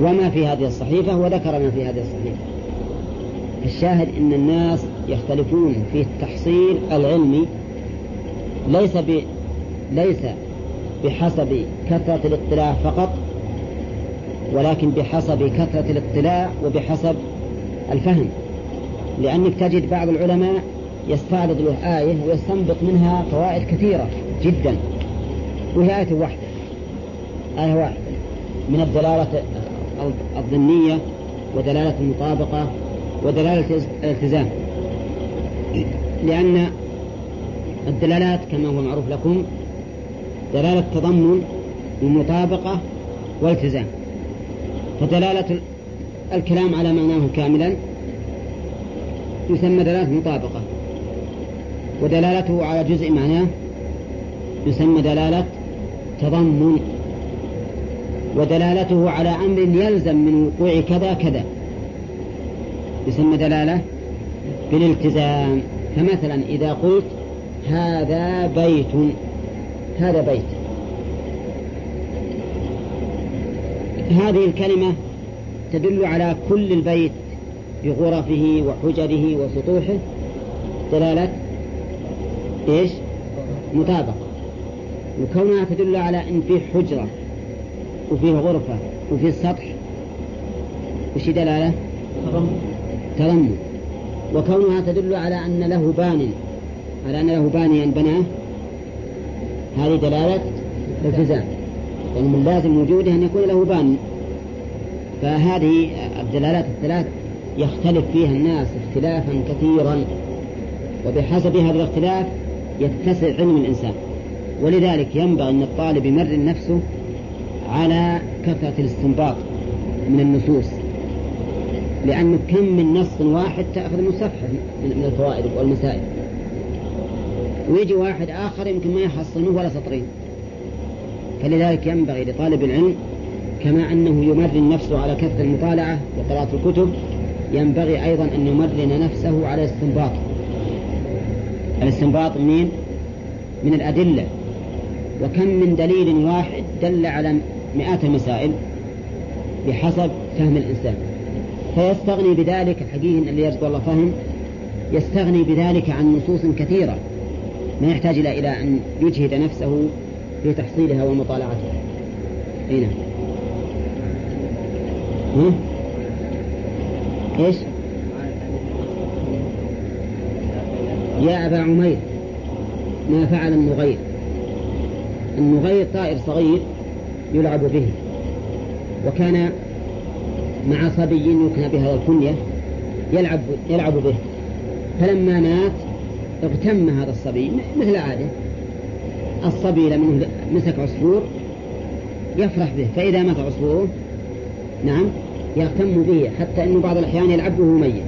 وما في هذه الصحيفة وذكر ما في هذه الصحيفة. الشاهد أن الناس يختلفون في التحصيل العلمي ليس ب... ليس بحسب كثرة الاطلاع فقط ولكن بحسب كثرة الاطلاع وبحسب الفهم. لأنك تجد بعض العلماء يستعرض له آية ويستنبط منها فوائد كثيرة جدا. وهي آية واحدة. آية واحدة. من الدلالة الضمنية ودلالة المطابقة ودلالة الالتزام. لأن الدلالات كما هو معروف لكم دلالة تضمن ومطابقة والتزام فدلالة الكلام على معناه كاملا يسمى دلالة مطابقة. ودلالته على جزء معناه يسمى دلالة تضمن. ودلالته على أمر يلزم من وقوع كذا كذا. يسمى دلالة بالالتزام. فمثلا إذا قلت هذا بيت هذا بيت. هذه الكلمة تدل على كل البيت. بغرفه وحجره وسطوحه دلالة إيش؟ مطابقة. وكونها تدل على إن فيه حجرة وفيه غرفة وفيه سطح وش دلالة؟ تضمن. وكونها تدل على أن له بان على أن له بانيا بناه هذه دلالة التزام يعني من لازم وجوده أن يكون له بان. فهذه الدلالات الثلاث يختلف فيها الناس اختلافا كثيرا وبحسب هذا الاختلاف يتسع علم الإنسان. ولذلك ينبغي أن الطالب يمرن نفسه على كثرة الاستنباط من النصوص لأنه كم من نص واحد تأخذ من صفحة من الفوائد والمسائل. ويجي واحد آخر يمكن ما يحصل منه ولا سطرين. فلذلك ينبغي لطالب العلم كما أنه يمرن نفسه على كثرة المطالعة وقراءة الكتب ينبغي أيضا أن يمرن نفسه على الاستنباط الاستنباط منين؟ من الأدلة. وكم من دليل واحد دل على مئات المسائل بحسب فهم الإنسان. فيستغني بذلك الحقيقي اللي يرجو الله فهم يستغني بذلك عن نصوص كثيرة. ما يحتاج إلى إلى أن يجهد نفسه في تحصيلها ومطالعتها. أي نعم. إيش؟ يا أبا عمير ما فعل النغير. النغير طائر صغير يلعب به وكان مع صبي يكنى بهذا الكنية يلعب يلعب به. فلما مات اغتم هذا الصبي مثل عادة. الصبي لما مسك عصفور يفرح به فإذا مات عصفوره نعم يهتم به حتى أنه بعض الأحيان يلعبه ميت.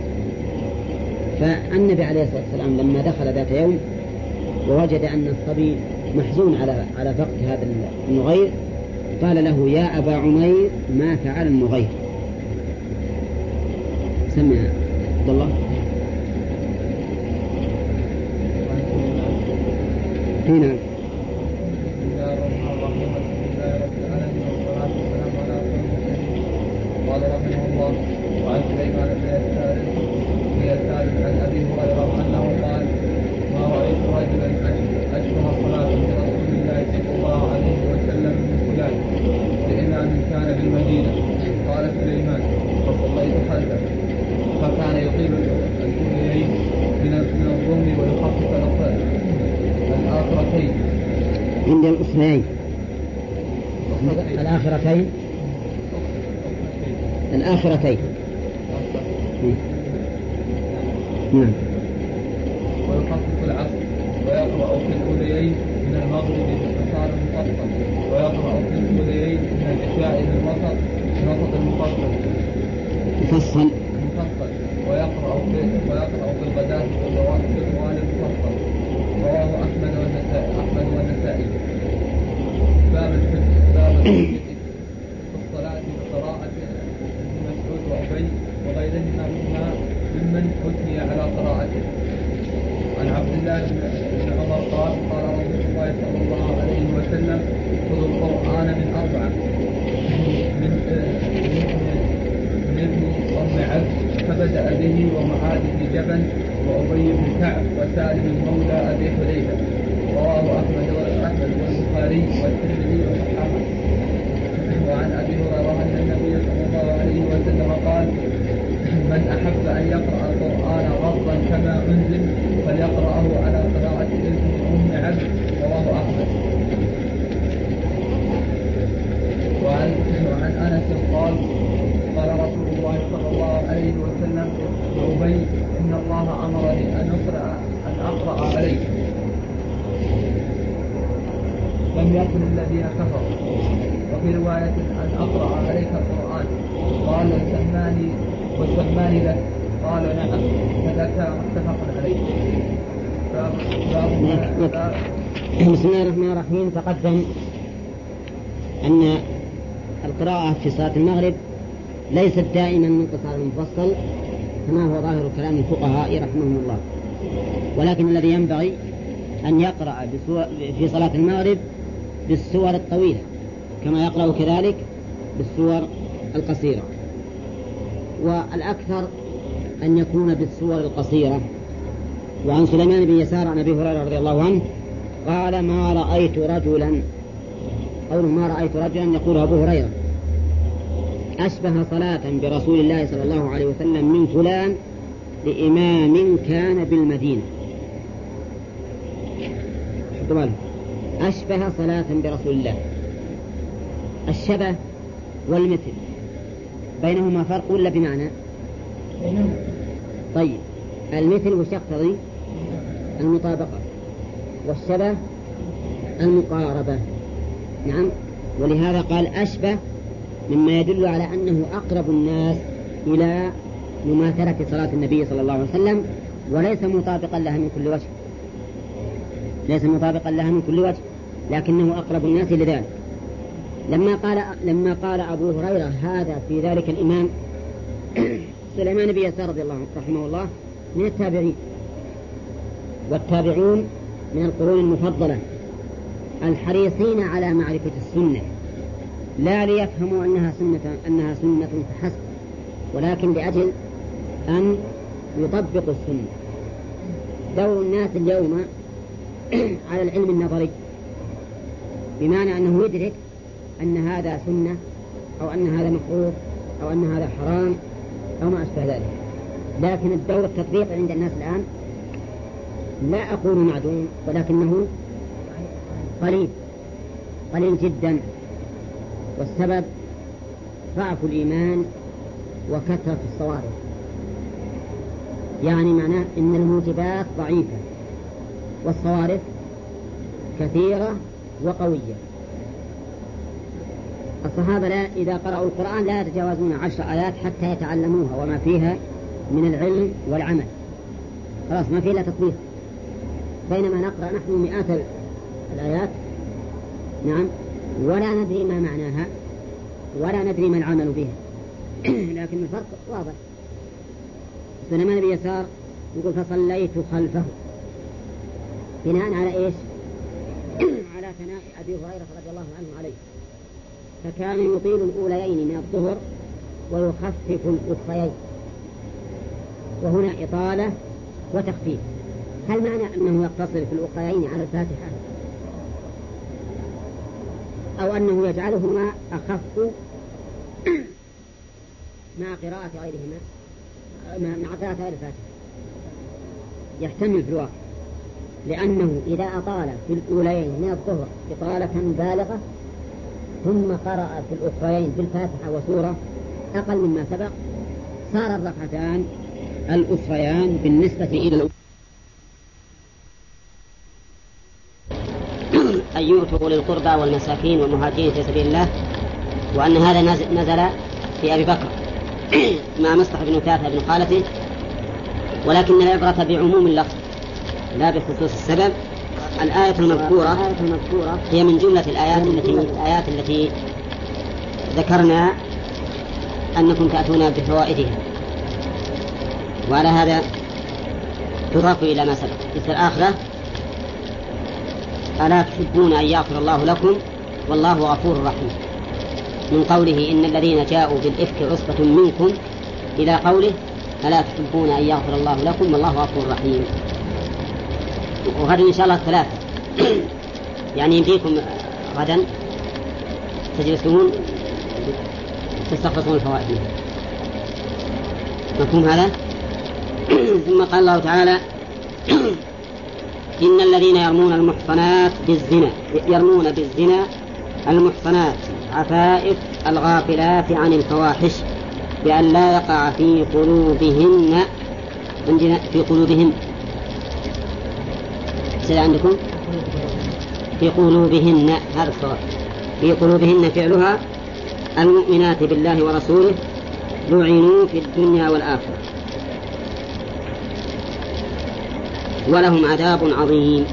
فالنبي عليه الصلاة والسلام لما دخل ذات يوم ووجد أن الصبي محزون على على فقد هذا النغير قال له يا أبا عمير ما فعل النغير؟ سمع عبد الله. هنا قال رحمه الله وعن سليمان بن يسار بن يسار عن ابي هريره انه قال ما رايت رجلا اشبه صلاه برسول الله صلى الله عليه وسلم من فلان لامام كان بالمدينة قال سليمان عند الأخريين الآخرتين. الآخرتين. نعم. ويقرأ في الأوليين من المغرب باختصار مفصل ويقرأ في الأوليين من العشاء بالوسط بوسط المفصل مفصل المفصل ويقرأ في ويقرأ في الغداة بالطوال المفصل رواه أحمد والنسائي أحمد والنسائي باب الحج باب الحج في الصلاة بقراءة ابن مسعود وأبي وغيرهما مما ممن حكي على قراءته عن عبد الله بن عمر قال قال رسول الله صلى الله عليه وسلم خذوا القرآن من أربعة من من ابن أم عبد فبدأ به ومعاذ بن جبل وأبي بن كعب وسالم مولى أبي حذيفة رواه أحمد وأحمد والبخاري والترمذي وصححه وعن أبي هريرة أن النبي صلى الله عليه وسلم قال من أحب أن يقرأ القرآن غضا كما أنزل فليقرأه على قراءة ابن أم عبد رواه أحمد وعن وعن أنس قال قال رسول الله صلى الله عليه وسلم لأبي إن الله أمرني أن أقرأ أن أقرأ عليك. لم يكن الذين كفروا. وفي رواية أن أقرأ عليك القرآن. قال سماني وسماني لك. قال نعم فذاك متفق عليه. بسم الله الرحمن الرحيم. تقدم أن القراءة في صلاة المغرب ليست دائما من قصار المفصل كما هو ظاهر كلام الفقهاء رحمهم الله. ولكن الذي ينبغي أن يقرأ في صلاة المغرب بالسور الطويلة كما يقرأ كذلك بالسور القصيرة. والأكثر أن يكون بالسور القصيرة. وعن سليمان بن يسار عن أبي هريرة رضي الله عنه قال ما رأيت رجلا قوله ما رأيت رجلا يقول أبو هريرة. أشبه صلاة برسول الله صلى الله عليه وسلم من فلان لإمام كان بالمدينة. أشبه صلاة برسول الله. الشبه والمثل. بينهما فرق ولا بمعنى؟ طيب المثل وش يقتضي؟ المطابقة. والشبه المقاربة. نعم ولهذا قال أشبه مما يدل على أنه أقرب الناس إلى مماثلة صلاة النبي صلى الله عليه وسلم وليس مطابقا لها من كل وجه. ليس مطابقا لها من كل وجه لكنه أقرب الناس لذلك لما قال لما قال أبو هريرة هذا في ذلك الإمام سليمان بن يسار رضي الله رحمه الله من التابعين والتابعون من القرون المفضلة الحريصين على معرفة السنة. لا ليفهموا أنها سنة أنها سنة فحسب ولكن لأجل أن يطبقوا السنة. دور الناس اليوم على العلم النظري بمعنى أنه يدرك أن هذا سنة أو أن هذا مكروه أو أن هذا حرام أو ما أشبه ذلك. لكن الدور التطبيق عند الناس الآن لا أقول معدوم ولكنه قليل قليل جدا. والسبب ضعف الإيمان وكثرة الصوارف. يعني معناه أن الموجبات ضعيفة والصوارف كثيرة وقوية. الصحابة لا إذا قرأوا القرآن لا يتجاوزون عشر آيات حتى يتعلموها وما فيها من العلم والعمل. خلاص ما في إلا تطبيق. بينما نقرأ نحن مئات الآيات. نعم. ولا ندري ما معناها ولا ندري ما العمل بها. لكن الفرق واضح. سليمان بن يسار يقول فصليت خلفه. بناء على إيش؟ على ثناء أبي هريرة رضي الله عنه عليه. فكان يطيل الأوليين من الظهر ويخفف الاخريين وهنا إطالة وتخفيف. هل معنى أنه يقتصر في الاخريين على الفاتحة؟ أو أنه يجعلهما أخف مع قراءة غيرهما مع قراءة غير الفاتحة. يحتمل في الواقع. لأنه إذا أطال في الأولين من الظهر إطالة بالغة ثم قرأ في الأخرين بالفاتحة وسورة أقل مما سبق صار الركعتان الأخريان بالنسبة إلى الأولى أولي القربى والمساكين والمهاجرين في سبيل الله وأن هذا نزل في أبي بكر مع مصطفى بن كافة بن خالته ولكن العبرة بعموم اللفظ لا بخصوص السبب. الآية المذكورة هي من جملة الآيات التي الآيات. التي ذكرنا أنكم تأتون بفوائدها. وعلى هذا تضاف إلى ما سبق. مثل الآخرة ألا تحبون أن يغفر الله لكم؟ والله غفور رحيم. من قوله إن الذين جاءوا بالإفك عصبة منكم إلى قوله ألا تحبون أن يغفر الله لكم؟ والله غفور رحيم. وغدا إن شاء الله ثلاثة يعني يمديكم غدا تجلسون تستخلصون الفوائد. مفهوم هذا؟ ثم قال الله تعالى إن الذين يرمون المحصنات بالزنا يرمون بالزنا المحصنات عفائف الغافلات عن الفواحش بأن لا يقع في قلوبهن عندنا في قلوبهن. سيد عندكم؟ في قلوبهن هذا الصواب. في قلوبهن فعلها المؤمنات بالله ورسوله لعنوا في الدنيا والآخرة. ولهم عذاب عظيم.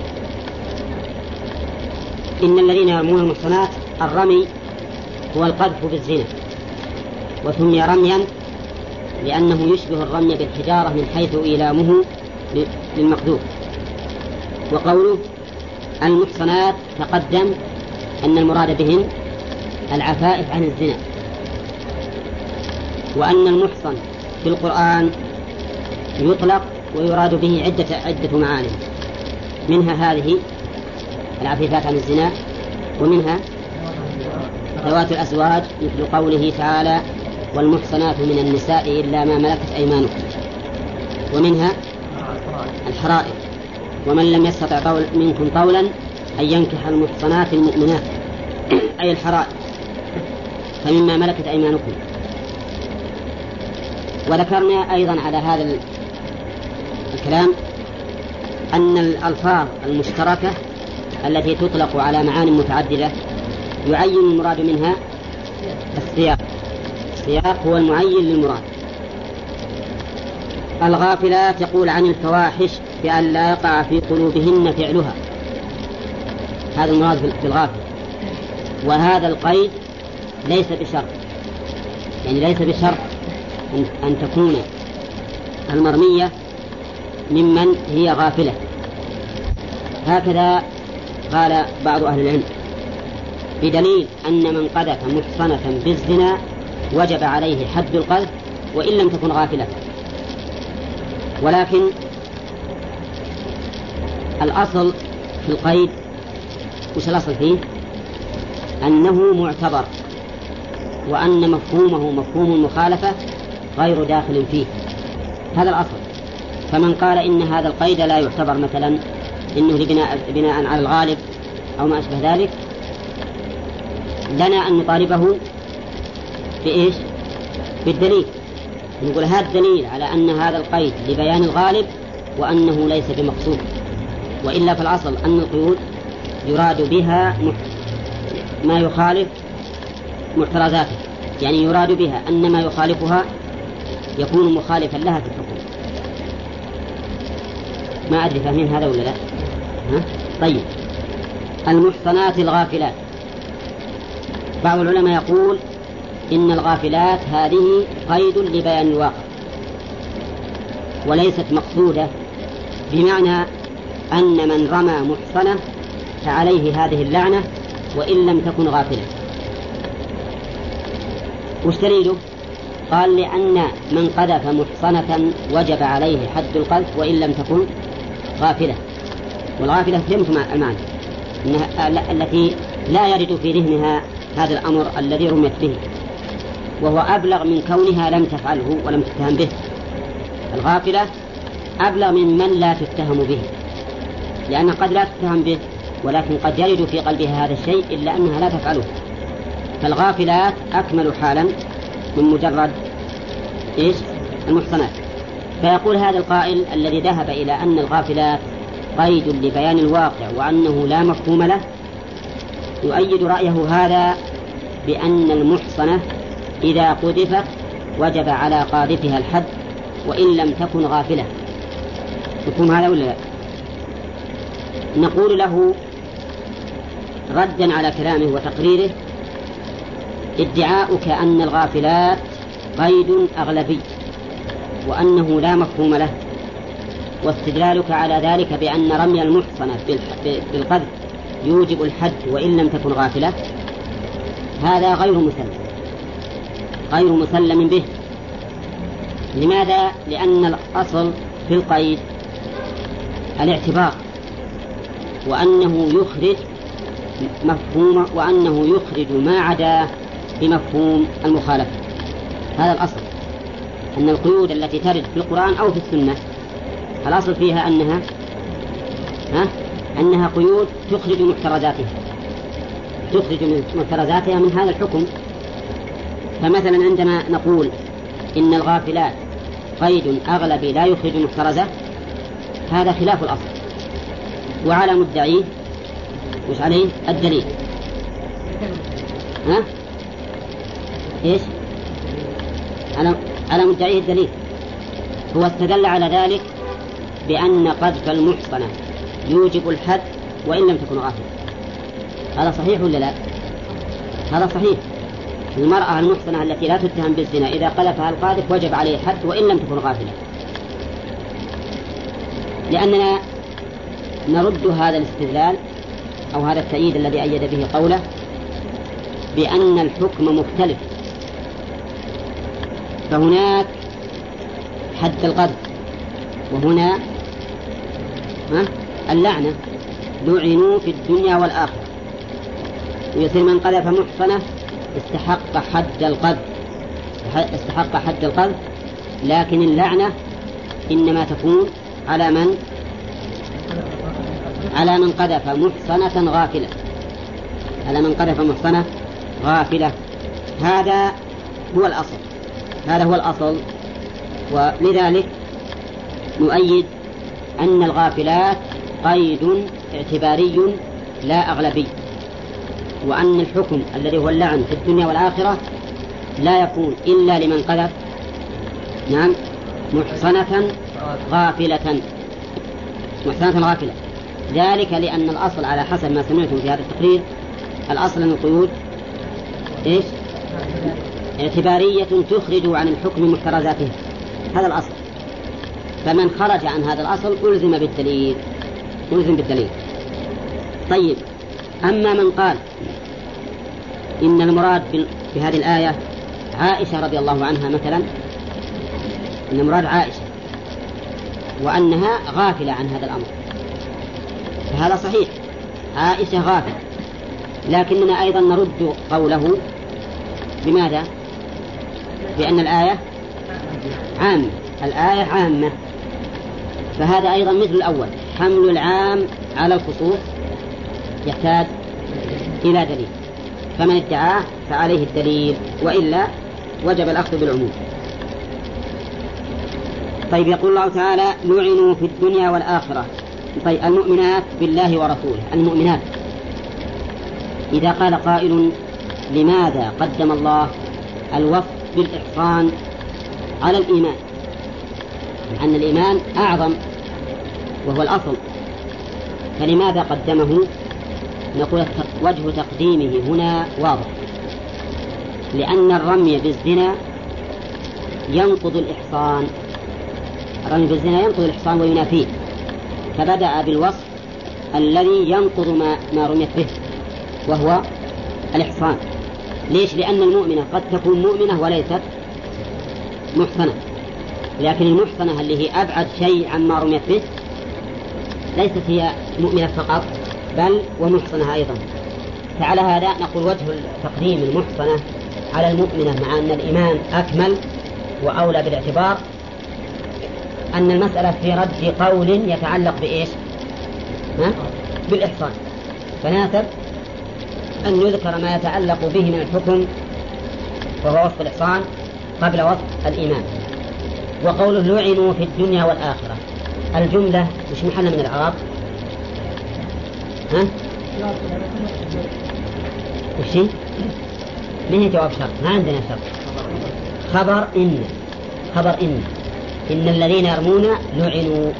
إن الذين يرمون المحصنات الرمي هو القذف بالزنا وسمي رميا لأنه يشبه الرمي بالحجارة من حيث إيلامه للمقذوف. وقوله المحصنات تقدم أن المراد بهن العفائف عن الزنا. وأن المحصن في القرآن يطلق ويراد به عدة عدة معاني منها هذه العفيفات عن الزنا ومنها ذوات الأزواج مثل قوله تعالى والمحصنات من النساء إلا ما ملكت أيمانكم ومنها الحرائر. ومن لم يستطع طول منكم طولا أن ينكح المحصنات المؤمنات أي الحرائر. فمما ملكت أيمانكم. وذكرنا أيضا على هذا الكلام أن الألفاظ المشتركة التي تطلق على معان متعددة يعين المراد منها السياق. السياق هو المعين للمراد. الغافلات يقول عن الفواحش بأن لا يقع في قلوبهن فعلها. هذا المراد بالغافل وهذا القيد ليس بشرط. يعني ليس بشرط أن تكون المرمية ممن هي غافلة. هكذا قال بعض أهل العلم. بدليل أن من قذف محصنة بالزنا وجب عليه حد القذف وإن لم تكن غافلة. ولكن الأصل في القيد وش الأصل فيه؟ أنه معتبر وأن مفهومه مفهوم المخالفة غير داخل فيه. هذا الأصل. فمن قال إن هذا القيد لا يعتبر مثلا إنه لبناء بناء على الغالب أو ما أشبه ذلك لنا أن نطالبه بإيش؟ بالدليل. نقول هذا الدليل على أن هذا القيد لبيان الغالب وأنه ليس بمقصود وإلا في الأصل أن القيود يراد بها ما يخالف محترزاته يعني يراد بها أن ما يخالفها يكون مخالفا لها في ما أدري فاهمين هذا ولا لا. ها؟ طيب. المحصنات الغافلات. بعض العلماء يقول إن الغافلات هذه قيد لبيان الواقع. وليست مقصودة بمعنى أن من رمى محصنة فعليه هذه اللعنة وإن لم تكن غافلة. وش دليله؟ قال لأن من قذف محصنة وجب عليه حد القذف وإن لم تكن غافلة. والغافلة فهمت المعنى إنها التي لا يرد في ذهنها هذا الأمر الذي رميت به. وهو أبلغ من كونها لم تفعله ولم تتهم به. الغافلة أبلغ من من لا تتهم به. لأن قد لا تتهم به ولكن قد يرد في قلبها هذا الشيء إلا أنها لا تفعله. فالغافلات أكمل حالا. من مجرد إيش؟ المحصنات. فيقول هذا القائل الذي ذهب إلى أن الغافلات قيد لبيان الواقع وأنه لا مفهوم له يؤيد رأيه هذا بأن المحصنة إذا قذفت وجب على قاذفها الحد وإن لم تكن غافلة. مفهوم هذا ولا لا؟ نقول له ردا على كلامه وتقريره ادعاؤك أن الغافلات قيد أغلبي وأنه لا مفهوم له واستدلالك على ذلك بأن رمي المحصنة بالقذف يوجب الحد وإن لم تكن غافلة هذا غير مسلم غير مسلم به لماذا؟ لأن الأصل في القيد الاعتبار وأنه يخرج مفهوم وأنه يخرج ما عداه بمفهوم المخالفة. هذا الأصل. أن القيود التي ترد في القرآن أو في السنة الأصل فيها أنها ها؟ أنها قيود تخرج محترزاتها تخرج محترزاتها من هذا الحكم. فمثلا عندما نقول إن الغافلات قيد أغلبي لا يخرج محترزة هذا خلاف الأصل. وعلى مدعيه وش عليه؟ الدليل. ها؟ إيش؟ على على مدعيه الدليل. هو استدل على ذلك بأن قذف المحصنة يوجب الحد وإن لم تكن غافلة. هذا صحيح ولا لا؟ هذا صحيح. المرأة المحصنة التي لا تتهم بالزنا إذا قذفها القاذف وجب عليه الحد وإن لم تكن غافلة. لأننا نرد هذا الاستدلال أو هذا التأييد الذي أيد به قوله بأن الحكم مختلف فهناك حد القذف وهنا اللعنة. لعنوا في الدنيا والآخرة. ويصير من قذف محصنة استحق حد القذف استحق حد القذف لكن اللعنة إنما تكون على من؟ على من قذف محصنة غافلة. على من قذف محصنة غافلة. هذا هو الأصل. هذا هو الأصل. ولذلك نؤيد أن الغافلات قيد اعتباري لا أغلبي وأن الحكم الذي هو اللعن في الدنيا والآخرة لا يكون إلا لمن قذف نعم. محصنة غافلة. محصنة غافلة. ذلك لأن الأصل على حسب ما سمعتم في هذا التقرير الأصل أن القيود إيش؟ اعتبارية تخرج عن الحكم محترزاته هذا الأصل. فمن خرج عن هذا الأصل ألزم بالدليل. ألزم بالدليل. طيب. أما من قال إن المراد بهذه الآية عائشة رضي الله عنها مثلا إن المراد عائشة وأنها غافلة عن هذا الأمر. فهذا صحيح. عائشة غافلة. لكننا أيضا نرد قوله. بماذا؟ بأن الآية عامة. الآية عامة. فهذا أيضا مثل الأول. حمل العام على الخصوص يحتاج إلى دليل. فمن ادعاه فعليه الدليل وإلا وجب الأخذ بالعموم. طيب يقول الله تعالى لعنوا في الدنيا والآخرة. طيب المؤمنات بالله ورسوله. المؤمنات. إذا قال قائل لماذا قدم الله الوصف بالإحصان على الإيمان. أن الإيمان أعظم وهو الأصل. فلماذا قدمه؟ نقول وجه تقديمه هنا واضح. لأن الرمي بالزنا ينقض الإحصان. الرمي بالزنا ينقض الإحصان وينافيه. فبدأ بالوصف الذي ينقض ما, ما رميت به وهو الإحصان. ليش؟ لأن المؤمنة قد تكون مؤمنة وليست محصنة لكن المحصنة اللي هي أبعد شيء عما رميت به ليست هي مؤمنة فقط بل ومحصنة أيضا فعلى هذا نقول وجه تقديم المحصنة على المؤمنة مع أن الإيمان أكمل وأولى بالاعتبار أن المسألة في رد قول يتعلق بإيش؟ ها؟ بالإحصان فناسب أن يذكر ما يتعلق به من الحكم وهو وصف الإحصان قبل وصف الإيمان. وقوله لعنوا في الدنيا والآخرة. الجملة مش محل من الإعراب ها؟ وش؟ من هي جواب شرط؟ ما عندنا شرط. خبر إن. خبر إن. إن الذين يرمون لعنوا.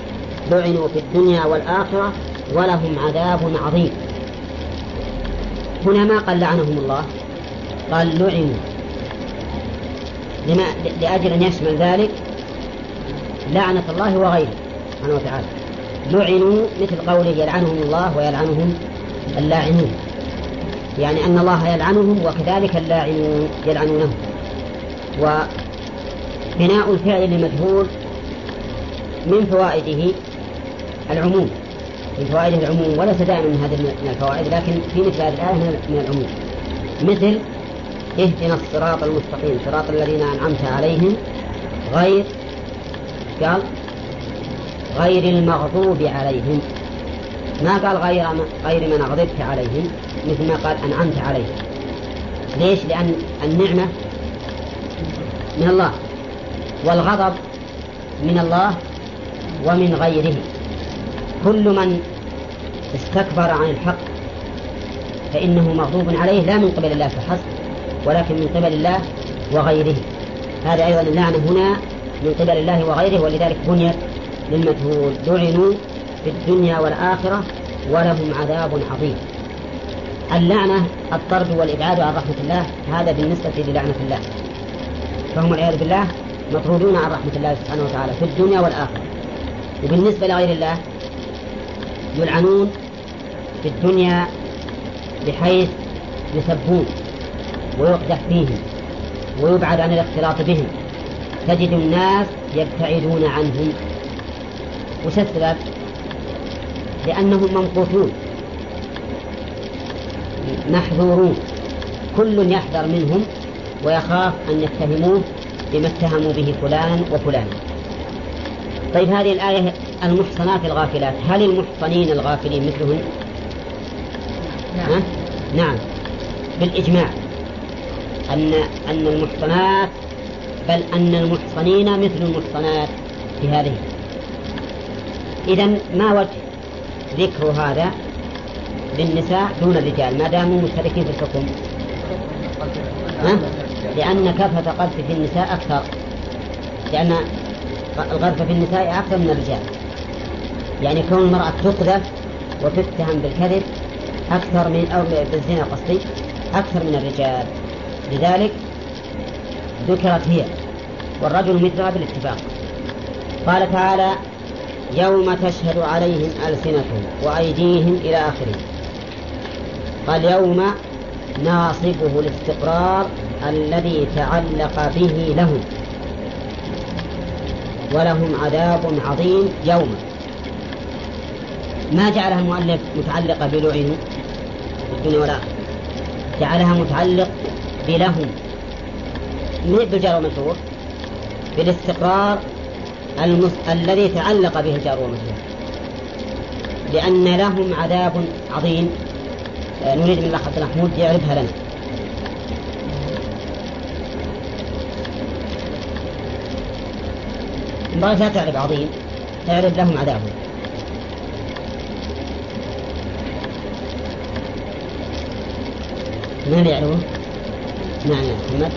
لعنوا في الدنيا والآخرة ولهم عذاب عظيم. هنا ما قال لعنهم الله. قال لعنوا لما لأجل أن يشمل ذلك لعنة الله وغيره سبحانه وتعالى. لعنوا مثل قوله يلعنهم الله ويلعنهم اللاعنون. يعني أن الله يلعنهم وكذلك اللاعنون يلعنونه. وبناء الفعل لمجهول من فوائده العموم. من فوائده العموم وليس دائما من هذه من الفوائد لكن في مثل هذه الآية من العموم. مثل اهدنا الصراط المستقيم صراط الذين أنعمت عليهم غير قال غير المغضوب عليهم. ما قال غير غير من غضبت عليهم مثل ما قال أنعمت عليهم. ليش؟ لأن النعمة من الله والغضب من الله ومن غيره. كل من استكبر عن الحق فإنه مغضوب عليه لا من قبل الله فحسب ولكن من قبل الله وغيره. هذا أيضا اللعنة هنا من قبل الله وغيره ولذلك بنيت للمجهول. لعنوا في الدنيا والآخرة ولهم عذاب عظيم. اللعنة الطرد والإبعاد عن رحمة الله هذا بالنسبة للعنة الله. فهم والعياذ بالله مطرودون عن رحمة الله سبحانه وتعالى في الدنيا والآخرة. وبالنسبة لغير الله يلعنون في الدنيا بحيث يسبون ويقدح فيهم ويبعد عن الاختلاط بهم. تجد الناس يبتعدون عنهم. وش السبب؟ لأنهم ممقوتون محذورون. كل يحذر منهم ويخاف أن يتهموه بما اتهموا به فلان وفلان. طيب هذه الآية المحصنات الغافلات. هل المحصنين الغافلين مثلهن؟ نعم. نعم. بالإجماع. أن أن المحصنات بل أن المحصنين مثل المحصنات في هذه. إذا ما وجه ذكر هذا للنساء دون الرجال؟ ما داموا مشتركين في الحكم؟ لأن كثرة قذف في النساء أكثر. لأن الغرف في النساء أكثر من الرجال. يعني كون المرأة تقذف وتتهم بالكذب أكثر من أو بالزنا قصدي أكثر من الرجال. لذلك ذكرت هي والرجل مثلها بالاتفاق. قال تعالى يوم تشهد عليهم ألسنتهم وأيديهم إلى آخره قال يوم ناصبه الاستقرار الذي تعلق به لهم. ولهم عذاب عظيم يوم. ما جعلها المؤلف متعلقة بلعنوا الدنيا والآخرة جعلها متعلق بلهم من بالجار والمجرور بالاستقرار المس... الذي تعلق به الجار والمجرور لأن لهم عذاب عظيم. آه، نريد من الأخ عبد محمود يعرفها لنا. ينبغي لا تعرف عظيم. تعرف لهم عذاب من يعرفه؟ نعم يا محمد.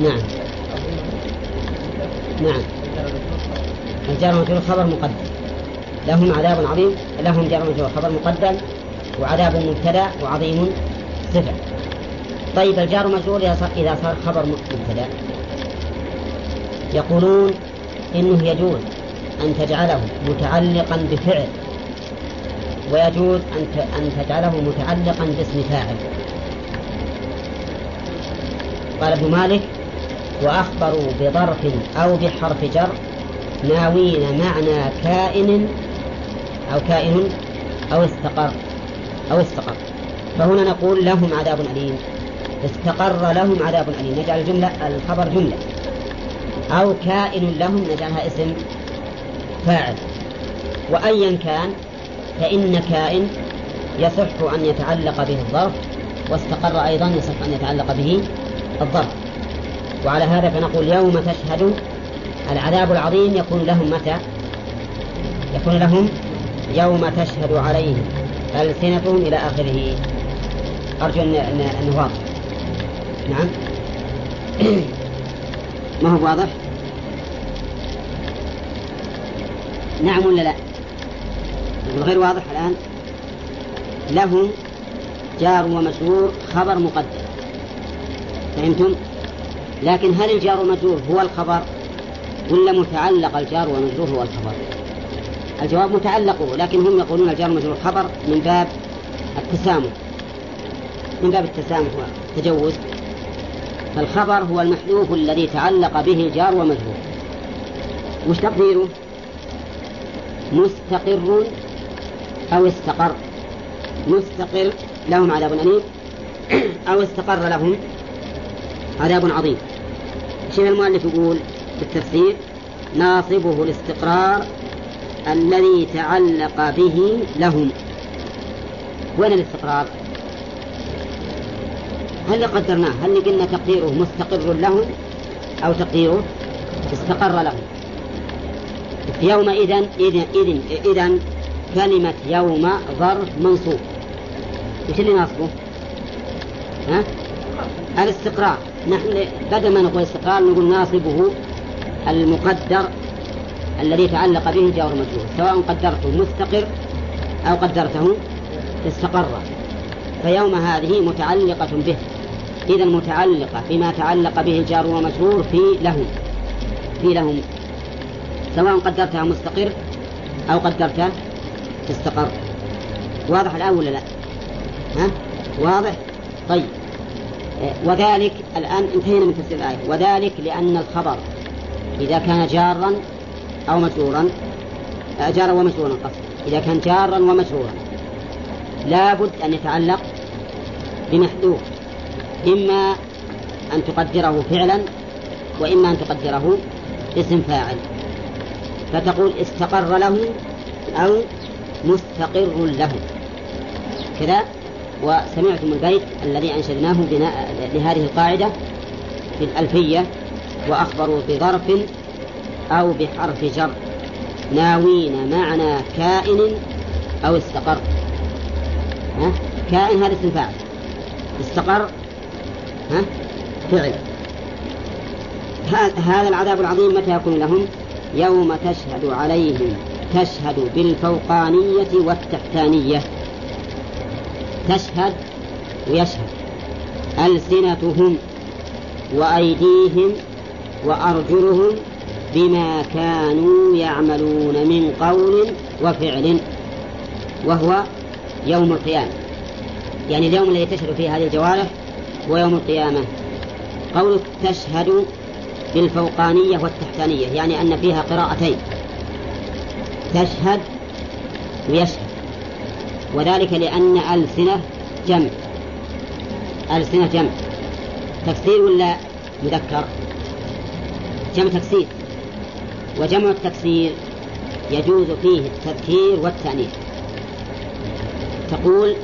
نعم. نعم. الجار والمجرور خبر مقدم. لهم عذاب عظيم. لهم جار والمجرور خبر مقدم. وعذاب مبتدأ وعظيم صفة طيب الجار والمجرور إذا صار خبر مبتدأ. يقولون إنه يجوز أن تجعله متعلقا بفعل. ويجوز أن أن تجعله متعلقا باسم فاعل. قال ابن مالك وأخبروا بظرف أو بحرف جر ناوين معنى كائن أو كائن أو استقر أو استقر. فهنا نقول لهم عذاب أليم. استقر لهم عذاب أليم. نجعل الجملة الخبر جملة. أو كائن لهم نجعلها اسم فاعل. وأيا كان فإن كائن يصح أن يتعلق به الظرف واستقر أيضا يصح أن يتعلق به الظرف. وعلى هذا فنقول يوم تشهد العذاب العظيم يكون لهم متى؟ يكون لهم يوم تشهد عليهم. ألسنتهم إلى آخره. أرجو أنه واضح نعم. ما هو واضح؟ نعم ولا لا؟ غير واضح الآن له جار ومجرور خبر مقدر فهمتم؟ لكن هل الجار والمجرور هو الخبر ولا متعلق الجار والمجرور هو الخبر؟ الجواب متعلقه لكن هم يقولون الجار والمجرور خبر من باب التسامح. من باب التسامح والتجوز. فالخبر هو المحذوف الذي تعلق به الجار ومجرور. وش تقديره؟ مستقر أو استقر. مستقر لهم عذاب أليم. أو استقر لهم عذاب عظيم. شيء المؤلف يقول بالتفسير ناصبه الاستقرار الذي تعلق به لهم. وين الاستقرار؟ هل قدرناه؟ هل قلنا تقديره مستقر لهم أو تقديره استقر لهم؟ يومئذ إذن إذن إذن كلمة يوم ظرف منصوب. وش اللي ناصبه؟ ها؟ الاستقرار. نحن بدل ما نقول استقرار نقول ناصبه المقدر الذي تعلق به الجار مجرور. سواء قدرته مستقر أو قدرته استقر. فيوم هذه متعلقة به. إذا متعلقة بما تعلق به الجار ومجرور في لهم في لهم سواء قدرتها مستقر أو قدرتها استقر واضح الآن ولا لا؟ ها؟ واضح؟ طيب وذلك الآن انتهينا من تفسير الآية وذلك لأن الخبر إذا كان جارا أو مجرورا جارا ومجرورا قصد إذا كان جارا ومجرورا لابد أن يتعلق بمحذوف إما أن تقدره فعلا وإما أن تقدره اسم فاعل فتقول استقر له أو مستقر له. كذا وسمعتم البيت الذي أنشدناه بناء لهذه القاعدة في الألفية وأخبروا بظرف أو بحرف جر. ناوين معنى كائن أو استقر. ها؟ كائن هذا اسم فاعل. استقر ها؟ فعل. هذا العذاب العظيم متى يكون لهم؟ يوم تشهد عليهم. تشهد بالفوقانية والتحتانية. تشهد ويشهد. ألسنتهم وأيديهم وأرجلهم بما كانوا يعملون من قول وفعل وهو يوم القيامة. يعني اليوم الذي تشهد فيه هذه الجوارح هو يوم القيامة. قولك تشهد بالفوقانية والتحتانية يعني أن فيها قراءتين. تشهد ويشهد. وذلك لأن ألسنة جمع. ألسنة جمع. تكسير ولا مذكر؟ جمع تكسير وجمع التكسير يجوز فيه التذكير والتأنيث. تقول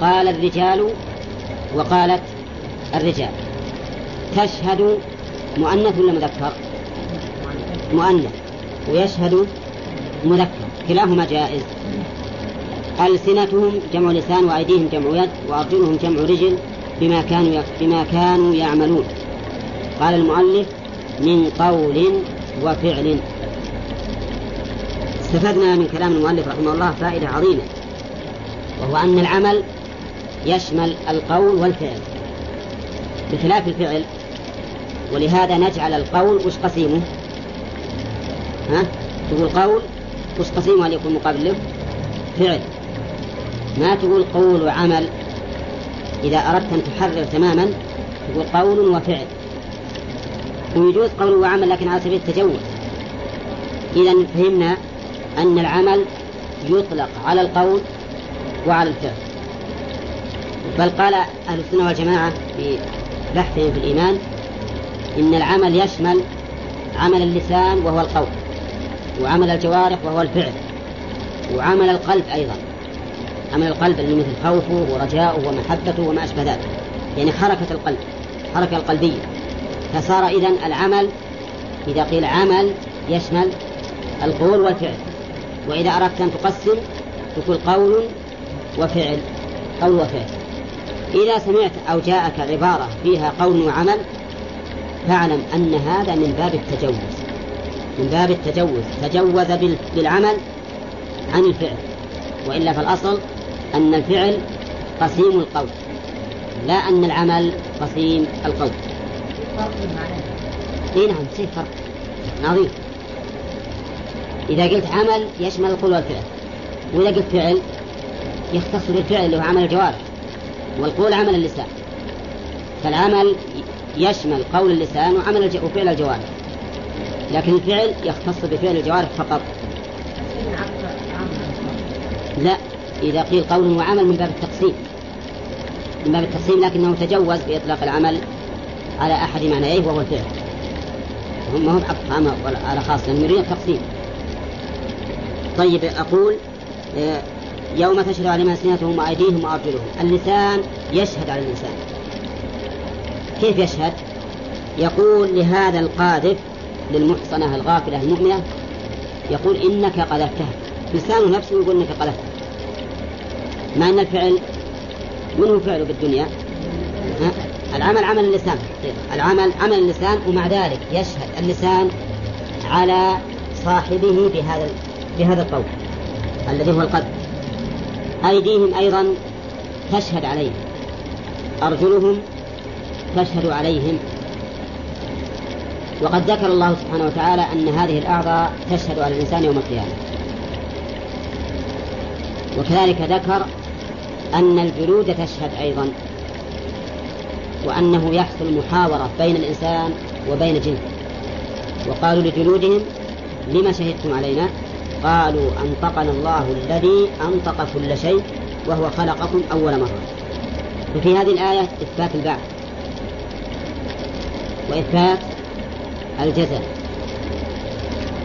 قال الرجال وقالت الرجال. تشهد مؤنث ولا مذكر؟ مؤنث. ويشهد مذكر كلاهما جائز. ألسنتهم جمع لسان وأيديهم جمع يد وأرجلهم جمع رجل بما كانوا بما كانوا يعملون. قال المؤلف من قول وفعل. استفدنا من كلام المؤلف رحمه الله فائدة عظيمة وهو أن العمل يشمل القول والفعل. بخلاف الفعل ولهذا نجعل القول وش قسيمه؟ ها؟ تقول قول قسيمه أن يكون مقابل له. فعل. ما تقول قول وعمل إذا أردت أن تحرر تماما تقول قول وفعل. ويجوز قول وعمل لكن على سبيل التجوز إذا فهمنا أن العمل يطلق على القول وعلى الفعل. بل قال أهل السنة والجماعة في بحثهم في الإيمان إن العمل يشمل عمل اللسان وهو القول. وعمل الجوارح وهو الفعل. وعمل القلب أيضا. عمل القلب اللي مثل خوفه ورجاؤه ومحبته وما أشبه ذلك. يعني حركة القلب حركة القلبية. فصار إذن العمل إذا قيل عمل يشمل القول والفعل. وإذا أردت أن تقسم تقول قول وفعل قول وفعل. إذا سمعت أو جاءك عبارة فيها قول وعمل فاعلم أن هذا من باب التجوز. من باب التجوز تجوز بالعمل عن الفعل. وإلا فالأصل أن الفعل قسيم القول لا أن العمل قسيم القول. فرق إي نعم في فرق عظيم. إذا قلت عمل يشمل القول والفعل وإذا قلت فعل يختص بالفعل اللي هو عمل الجوارح والقول عمل اللسان. فالعمل يشمل قول اللسان وعمل. وفعل الجوارح لكن الفعل يختص بفعل الجوارح فقط. لا إذا قيل قول وعمل من باب التقسيم. من باب التقسيم لكنه تجوز بإطلاق العمل على أحد معنييه وهو الفعل. هم هم عام على خاص لأنهم يريدون التقسيم. طيب أقول آه، يوم تشهد عليهم ألسنتهم وأيديهم وأرجلهم اللسان يشهد على الإنسان. كيف يشهد؟ يقول لهذا القاذف للمحصنة الغافلة المؤمنة يقول إنك قذفتها لسانه نفسه يقول إنك قذفتها مع أن الفعل من هو فعله بالدنيا؟ ها؟ العمل عمل اللسان. العمل عمل اللسان ومع ذلك يشهد اللسان على صاحبه بهذا بهذا القول الذي هو القلب. أيديهم أيضا تشهد عليهم. أرجلهم تشهد عليهم. وقد ذكر الله سبحانه وتعالى أن هذه الأعضاء تشهد على الإنسان يوم القيامة. وكذلك ذكر أن الجلود تشهد أيضا وأنه يحصل محاورة بين الإنسان وبين جنه وقالوا لجلودهم لما شهدتم علينا؟ قالوا أنطقنا الله الذي أنطق كل شيء وهو خلقكم أول مرة. وفي هذه الآية إثبات البعث. وإثبات الجزاء.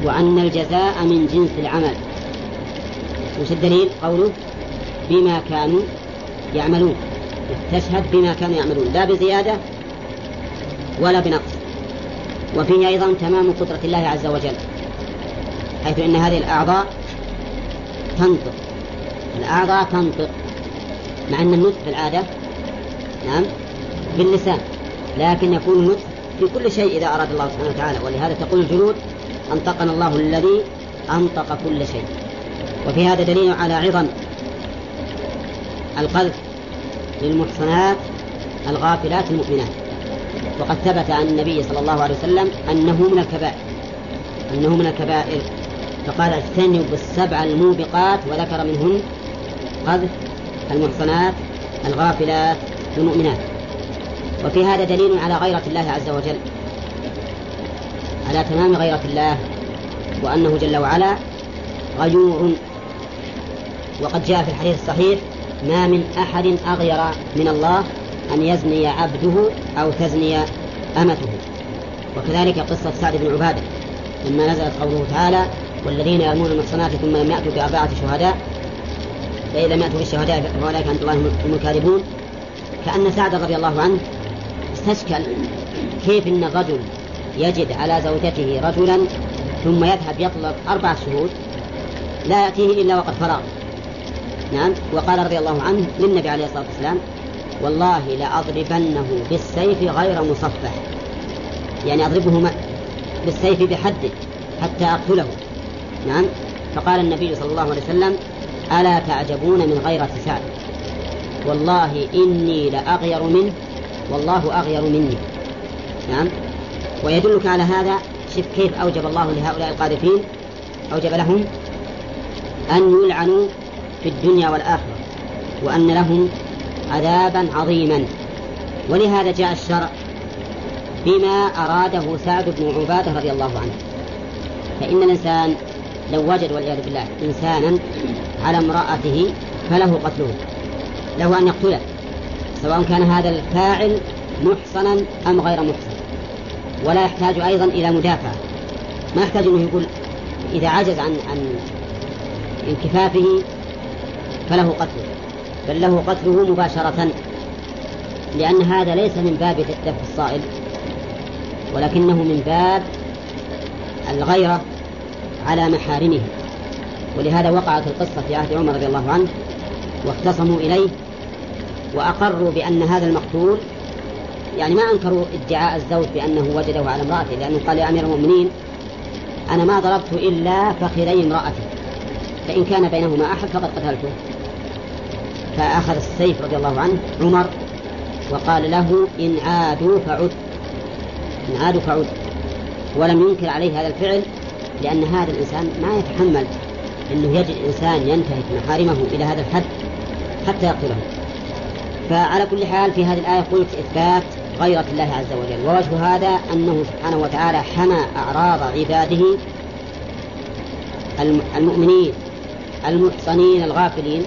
وأن الجزاء من جنس العمل. وش الدليل؟ قوله بما كانوا يعملون. تشهد بما كانوا يعملون. لا بزيادة ولا بنقص. وفيه أيضا تمام قدرة الله عز وجل. حيث أن هذه الأعضاء تنطق. الأعضاء تنطق. مع أن النطق في العادة نعم باللسان. لكن يكون النطق في كل شيء إذا أراد الله سبحانه وتعالى. ولهذا تقول الجلود أنطقنا الله الذي أنطق كل شيء. وفي هذا دليل على عظم القذف للمحصنات الغافلات المؤمنات. وقد ثبت عن النبي صلى الله عليه وسلم أنه من الكبائر أنه من الكبائر. فقال اجتنبوا السبع الموبقات وذكر منهن قذف المحصنات الغافلات المؤمنات. وفي هذا دليل على غيرة الله عز وجل. على تمام غيرة الله وأنه جل وعلا غيور. وقد جاء في الحديث الصحيح ما من أحد أغير من الله أن يزني عبده أو تزني أمته. وكذلك قصة سعد بن عبادة لما نزلت قوله تعالى والذين يرمون المحصنات ثم لم يأتوا بأربعة شهداء فإذا لم يأتوا بالشهداء فأولئك عند الله هم الكاذبون. كأن سعد رضي الله عنه استشكل كيف أن الرجل يجد على زوجته رجلا ثم يذهب يطلب أربع شهود؟ لا يأتيه إلا وقد فرغ نعم وقال رضي الله عنه للنبي عليه الصلاة والسلام والله لأضربنه بالسيف غير مصفح. يعني أضربه بالسيف بحده حتى أقتله. نعم فقال النبي صلى الله عليه وسلم ألا تعجبون من غيرة سعد والله إني لأغير منه والله أغير مني. نعم. ويدلك على هذا شوف كيف أوجب الله لهؤلاء القاذفين أوجب لهم أن يلعنوا في الدنيا والآخرة وأن لهم عذابا عظيما. ولهذا جاء الشرع بما أراده سعد بن عبادة رضي الله عنه. فإن الإنسان لو وجد والعياذ بالله إنسانا على امرأته فله قتله له أن يقتله. سواء كان هذا الفاعل محصنا أم غير محصن. ولا يحتاج أيضا إلى مدافع. ما يحتاج أنه يقول إذا عجز عن عن انكفافه فله قتله. بل له قتله مباشرة. لأن هذا ليس من باب دفع الصائل ولكنه من باب الغيرة على محارمه. ولهذا وقعت القصة في عهد عمر رضي الله عنه واختصموا إليه وأقروا بأن هذا المقتول يعني ما أنكروا ادعاء الزوج بأنه وجده على امرأته لأنه قال يا أمير المؤمنين أنا ما ضربت إلا فخذي امرأتي. فإن كان بينهما أحد فقد قتلته. فأخذ السيف رضي الله عنه عمر وقال له إن عادوا فعد. إن عادوا فعد. ولم ينكر عليه هذا الفعل لأن هذا الإنسان ما يتحمل أنه يجد إنسان ينتهك محارمه إلى هذا الحد حتى يقتله. فعلى كل حال في هذه الآية قلت إثبات غيرة الله عز وجل ووجه هذا أنه سبحانه وتعالى حمى أعراض عباده المؤمنين المحصنين الغافلين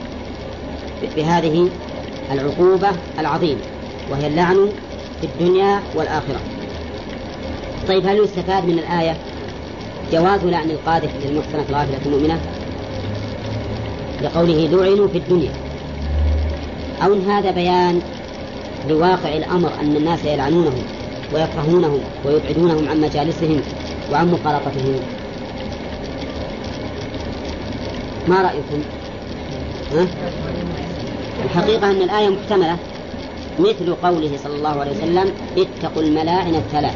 بهذه العقوبة العظيمة وهي اللعن في الدنيا والآخرة. طيب هل يستفاد من الآية جواز لعن القاذف للمحصنة الغافلة المؤمنة؟ لقوله لعنوا في الدنيا. أو إن هذا بيان لواقع الأمر أن الناس يلعنونهم ويكرهونهم ويبعدونهم عن مجالسهم وعن مخالطتهم. ما رأيكم؟ ها؟ الحقيقة أن الآية محتملة مثل قوله صلى الله عليه وسلم اتقوا الملاعن الثلاث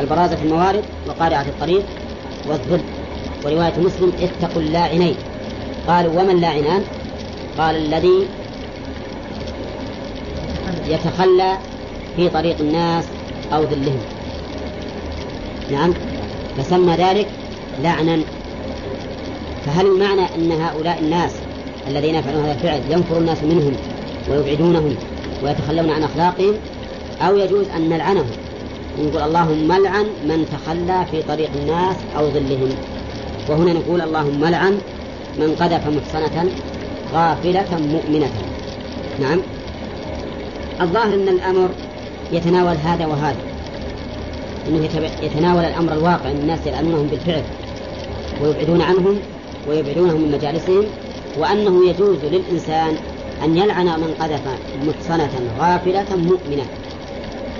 البرازة في الموارد وقارعة الطريق والظل ورواية مسلم اتقوا اللاعنين قالوا وما اللاعنان قال الذي يتخلى في طريق الناس أو ظلهم نعم. فسمى ذلك لعنا. فهل المعنى أن هؤلاء الناس الذين يفعلون هذا الفعل ينفر الناس منهم ويبعدونهم ويتخلون عن أخلاقهم؟ أو يجوز أن نلعنهم؟ نقول اللهم لعن من تخلى في طريق الناس أو ظلهم. وهنا نقول اللهم لعن من قذف محصنة غافلة مؤمنة. نعم. الظاهر أن الأمر يتناول هذا وهذا. أنه يتناول الأمر الواقع أن الناس يلعنونهم بالفعل ويبعدون عنهم ويبعدونهم من مجالسهم وأنه يجوز للإنسان أن يلعن من قذف محصنة غافلة مؤمنة.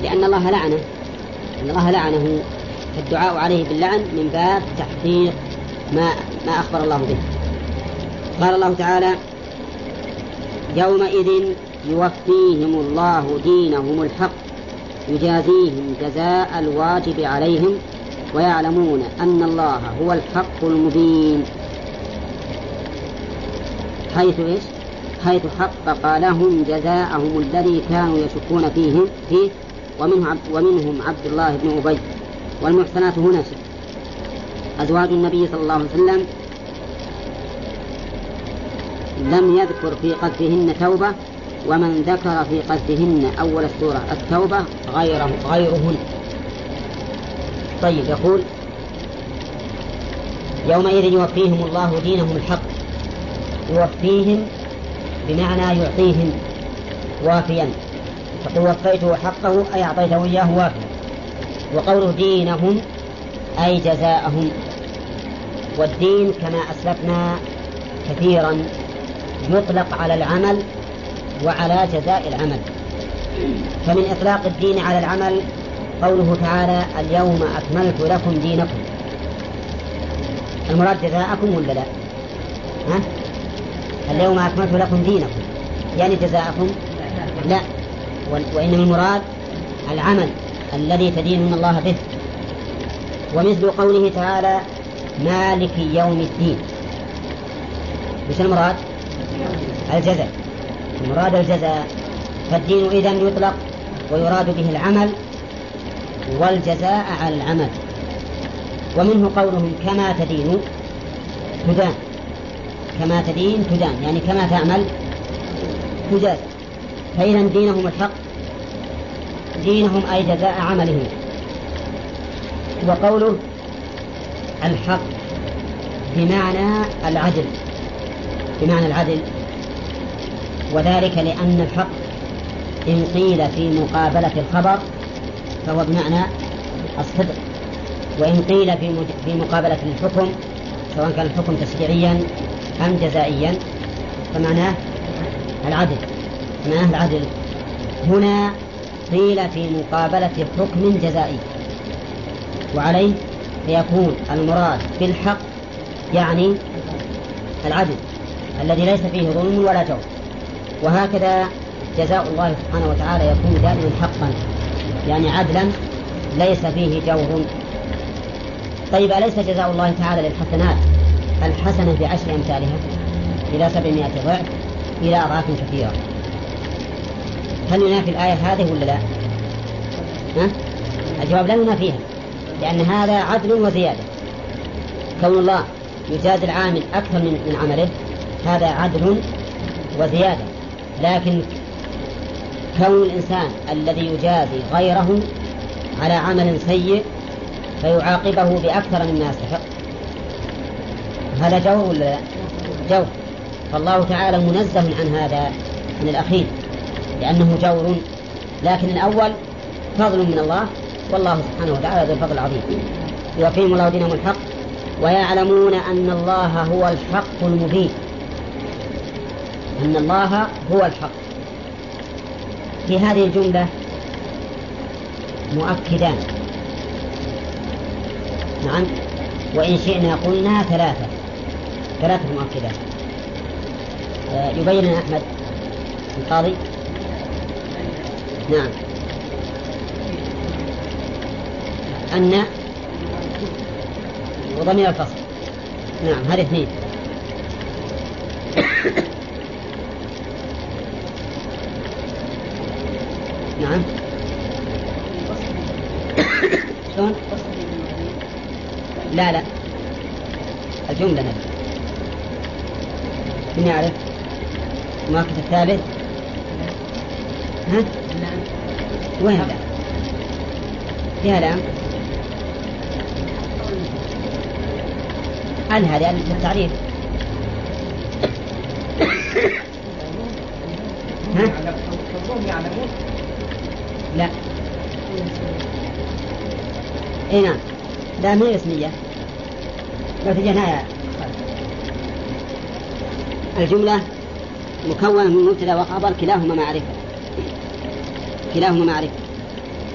لأن الله لعنه أن الله لعنه فالدعاء عليه باللعن من باب تحقيق ما ما أخبر الله به. قال الله تعالى يومئذ يوفيهم الله دينهم الحق يجازيهم جزاء الواجب عليهم ويعلمون أن الله هو الحق المبين. حيث إيش؟ حيث حقق لهم جزاءهم الذي كانوا يشكون فيه فيه ومنه عبد ومنهم عبد الله بن أبي. والمحسنات هنا أزواج النبي صلى الله عليه وسلم. لم يذكر في قذفهن توبة ومن ذكر في قذفهن أول السورة التوبة غيره غيرهن. طيب يقول يومئذ يوفيهم الله دينهم الحق يوفيهم بمعنى يعطيهم وافيا. فقل وفيته حقه أي أعطيته إياه وافيا. وقوله دينهم أي جزاءهم. والدين كما أسلفنا كثيرا يطلق على العمل وعلى جزاء العمل. فمن إطلاق الدين على العمل قوله تعالى اليوم أكملت لكم دينكم. المراد جزاءكم ولا لا؟ ها؟ اليوم أكملت لكم دينكم. يعني جزاءكم؟ لا. وإنما المراد العمل الذي تدينون الله به. ومثل قوله تعالى مالك يوم الدين. وش المراد؟ الجزاء. المراد الجزاء فالدين إذا يطلق ويراد به العمل والجزاء على العمل. ومنه قولهم كما تدين تدان. كما تدين تدان. يعني كما تعمل تجاز. فإذا دينهم الحق دينهم أي جزاء عملهم. وقوله الحق بمعنى العدل بمعنى العدل. وذلك لأن الحق إن قيل في مقابلة الخبر فهو بمعنى الصدق. وإن قيل في في مقابلة الحكم سواء كان الحكم تشريعيا أم جزائيا فمعناه العدل. معناه العدل. هنا قيل في مقابلة حكم جزائي. وعليه فيكون المراد بالحق يعني العدل الذي ليس فيه ظلم ولا جور. وهكذا جزاء الله سبحانه وتعالى يكون دائما حقا. يعني عدلا ليس فيه جور. طيب أليس جزاء الله تعالى للحسنات؟ الحسنة بعشر أمثالها إلى سبعمائة ضعف إلى أضعاف كثيرة. هل ينافي الآية هذه ولا لا؟ ها؟ الجواب لا ينافيها لأن هذا عدل وزيادة. كون الله يجازي العامل أكثر من عمله هذا عدل وزيادة. لكن كون الإنسان الذي يجازي غيره على عمل سيء فيعاقبه بأكثر مما يستحق هذا جور ولا لا؟ جور. فالله تعالى منزه عن هذا من الأخير لأنه جور. لكن الأول فضل من الله والله سبحانه وتعالى ذو الفضل العظيم. يقيم الله دينهم الحق ويعلمون أن الله هو الحق المبين. أن الله هو الحق. في هذه الجملة مؤكدان. نعم. وإن شئنا قلنا ثلاثة. ثلاثة مؤكدات. آه، يبين أحمد القاضي. نعم. أن وضمير الفصل. نعم هذه اثنين. نعم شلون؟ لا لا الجملة نفسها من يعرف؟ المؤكد الثالث ها؟ وين لا؟ فيها لام هل هذه للتعريف ها؟ لا اي نعم. لا ما هي اسمية لو تجينا يا الجملة مكونة من مبتدأ وخبر كلاهما معرفة. كلاهما معرفة.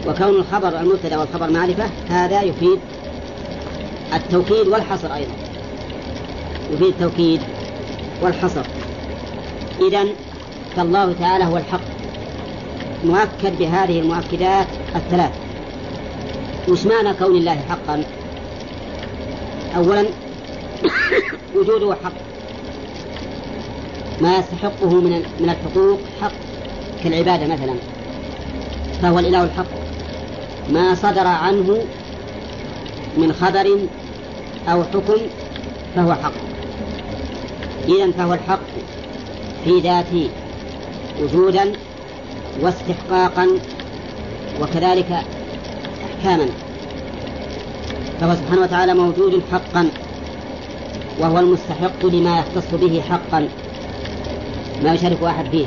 وكون الخبر المبتدأ والخبر معرفة هذا يفيد التوكيد والحصر أيضا. يفيد التوكيد والحصر. إذا فالله تعالى هو الحق. مؤكد بهذه المؤكدات الثلاث. وش معنى كون الله حقا؟ أولا وجوده حق. ما يستحقه من من الحقوق حق كالعبادة مثلا. فهو الإله الحق. ما صدر عنه من خبر أو حكم فهو حق. إذا فهو الحق في ذاته وجودا واستحقاقا وكذلك أحكاما فهو سبحانه وتعالى موجود حقا وهو المستحق لما يختص به حقا ما يشارك أحد فيه.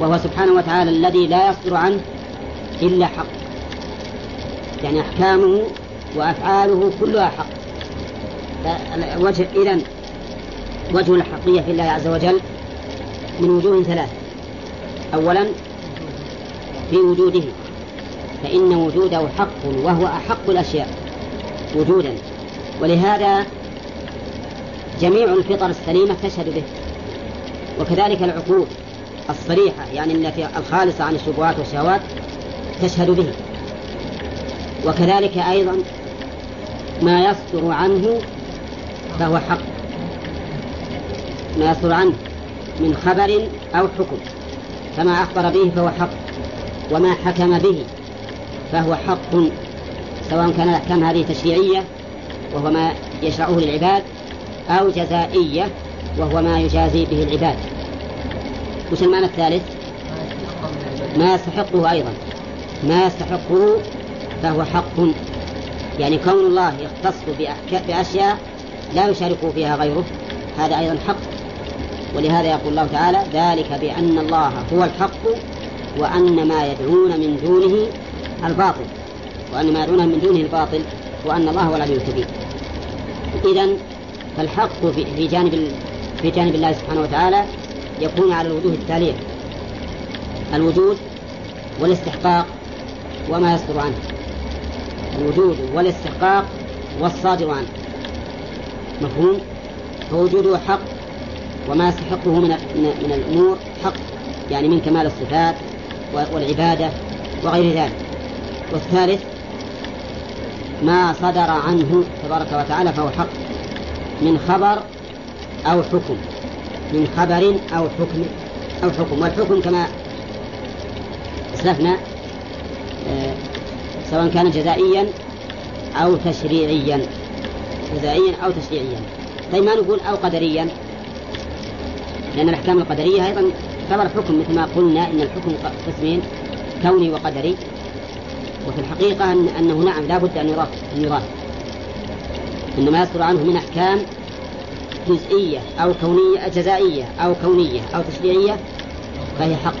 وهو سبحانه وتعالى الذي لا يصدر عنه إلا حق. يعني أحكامه وأفعاله كلها حق. وجه إذن وجه الحقية في الله عز وجل من وجوه ثلاث أولا في وجوده. فإن وجوده حق وهو أحق الأشياء وجودا. ولهذا جميع الفطر السليمة تشهد به. وكذلك العقول الصريحة يعني التي الخالصة عن الشبهات والشهوات تشهد به. وكذلك أيضا ما يصدر عنه فهو حق. ما يصدر عنه من خبر أو حكم. فما أخبر به فهو حق. وما حكم به فهو حق سواء كان الأحكام هذه تشريعية وهو ما يشرعه للعباد أو جزائية وهو ما يجازي به العباد. وش المعنى الثالث؟ ما يستحقه أيضا. ما يستحقه فهو حق. يعني كون الله يختص بأشياء لا يشاركه فيها غيره هذا أيضا حق. ولهذا يقول الله تعالى ذلك بأن الله هو الحق وأن ما يدعون من دونه الباطل وأن ما يدعون من دونه الباطل وأن الله هو العلي الكبير. إذا فالحق في جانب في جانب الله سبحانه وتعالى يكون على الوجوه التالية الوجود والاستحقاق وما يصدر عنه. الوجود والاستحقاق والصادر عنه. مفهوم؟ فوجوده حق وما يستحقه من من الأمور حق يعني من كمال الصفات والعبادة وغير ذلك. والثالث ما صدر عنه تبارك وتعالى فهو حق من خبر أو حكم من خبر أو حكم أو حكم. والحكم كما أسلفنا آه، سواء كان جزائيا أو تشريعيا جزائيا أو تشريعيا. طيب ما نقول أو قدريا؟ لأن الأحكام القدرية أيضا تعتبر حكم مثل ما قلنا إن الحكم قسمين كوني وقدري. وفي الحقيقة أن أنه نعم لا بد أن يراد أن إنما يصدر عنه من أحكام جزئية أو كونية جزائية أو كونية أو تشريعية فهي حق.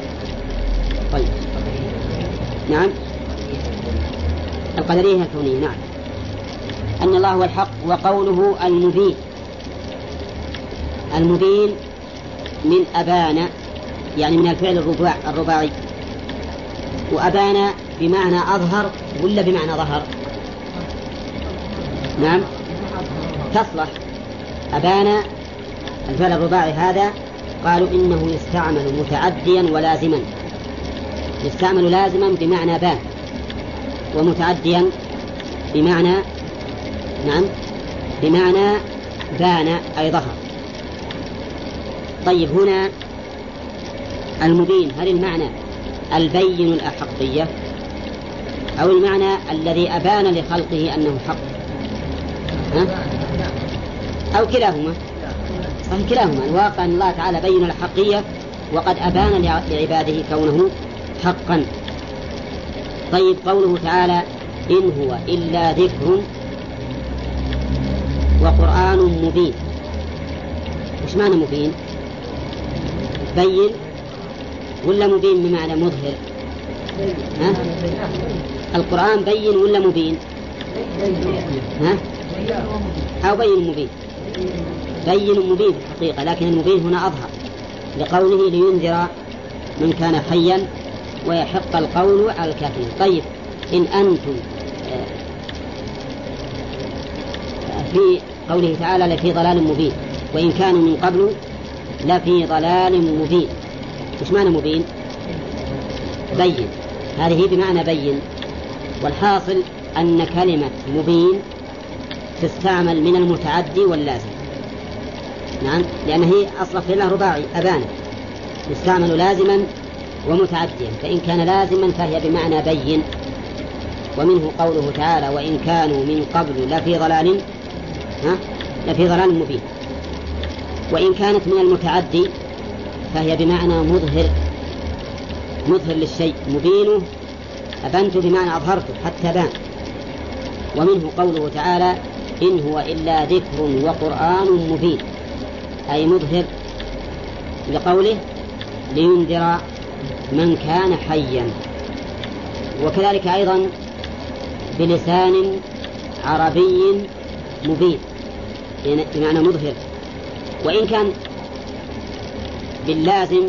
طيب. نعم. القدرية الكونية نعم. أن الله هو الحق وقوله المبين. المبين من أبان يعني من الفعل الرباع الرباعي. وأبان بمعنى أظهر ولا بمعنى ظهر؟ نعم. تصلح أبان الفعل الرباعي هذا قالوا إنه يستعمل متعديا ولازما. يستعمل لازما بمعنى بان. ومتعديا بمعنى نعم بمعنى بان أي ظهر. طيب هنا المبين هل المعنى البين الأحقية؟ أو المعنى الذي أبان لخلقه أنه حق. ها؟ أو كلاهما. صحيح كلاهما. الواقع أن الله تعالى بين الحقية وقد أبان لعباده كونه حقا. طيب قوله تعالى إن هو إلا ذكر وقرآن مبين. وش معنى مبين؟ بين ولا مبين بمعنى مظهر؟ ها؟ القرآن بين ولا مبين؟ ها؟ أو بين مبين. بين مبين في الحقيقة لكن المبين هنا أظهر. لقوله لينذر من كان حيا ويحق القول على الكافرين. طيب إن أنتم آه، في قوله تعالى لفي ضلال مبين وإن كانوا من قبل لفي ضلال مبين. وش معنى مبين؟ بين. هذه بمعنى بين. والحاصل أن كلمة مبين تستعمل من المتعدي واللازم. نعم؟ لأن هي أصلا فعلها رباعي أبان. يستعمل لازما ومتعديا. فإن كان لازما فهي بمعنى بين. ومنه قوله تعالى وإن كانوا من قبل لفي ضلال ها؟ لفي ضلال مبين. وإن كانت من المتعدي فهي بمعنى مظهر مظهر للشيء مبينه أبنت بمعنى أظهرته حتى بان ومنه قوله تعالى إن هو إلا ذكر وقرآن مبين. أي مظهر لقوله لينذر من كان حيا. وكذلك أيضا بلسان عربي مبين بمعنى مظهر. وإن كان باللازم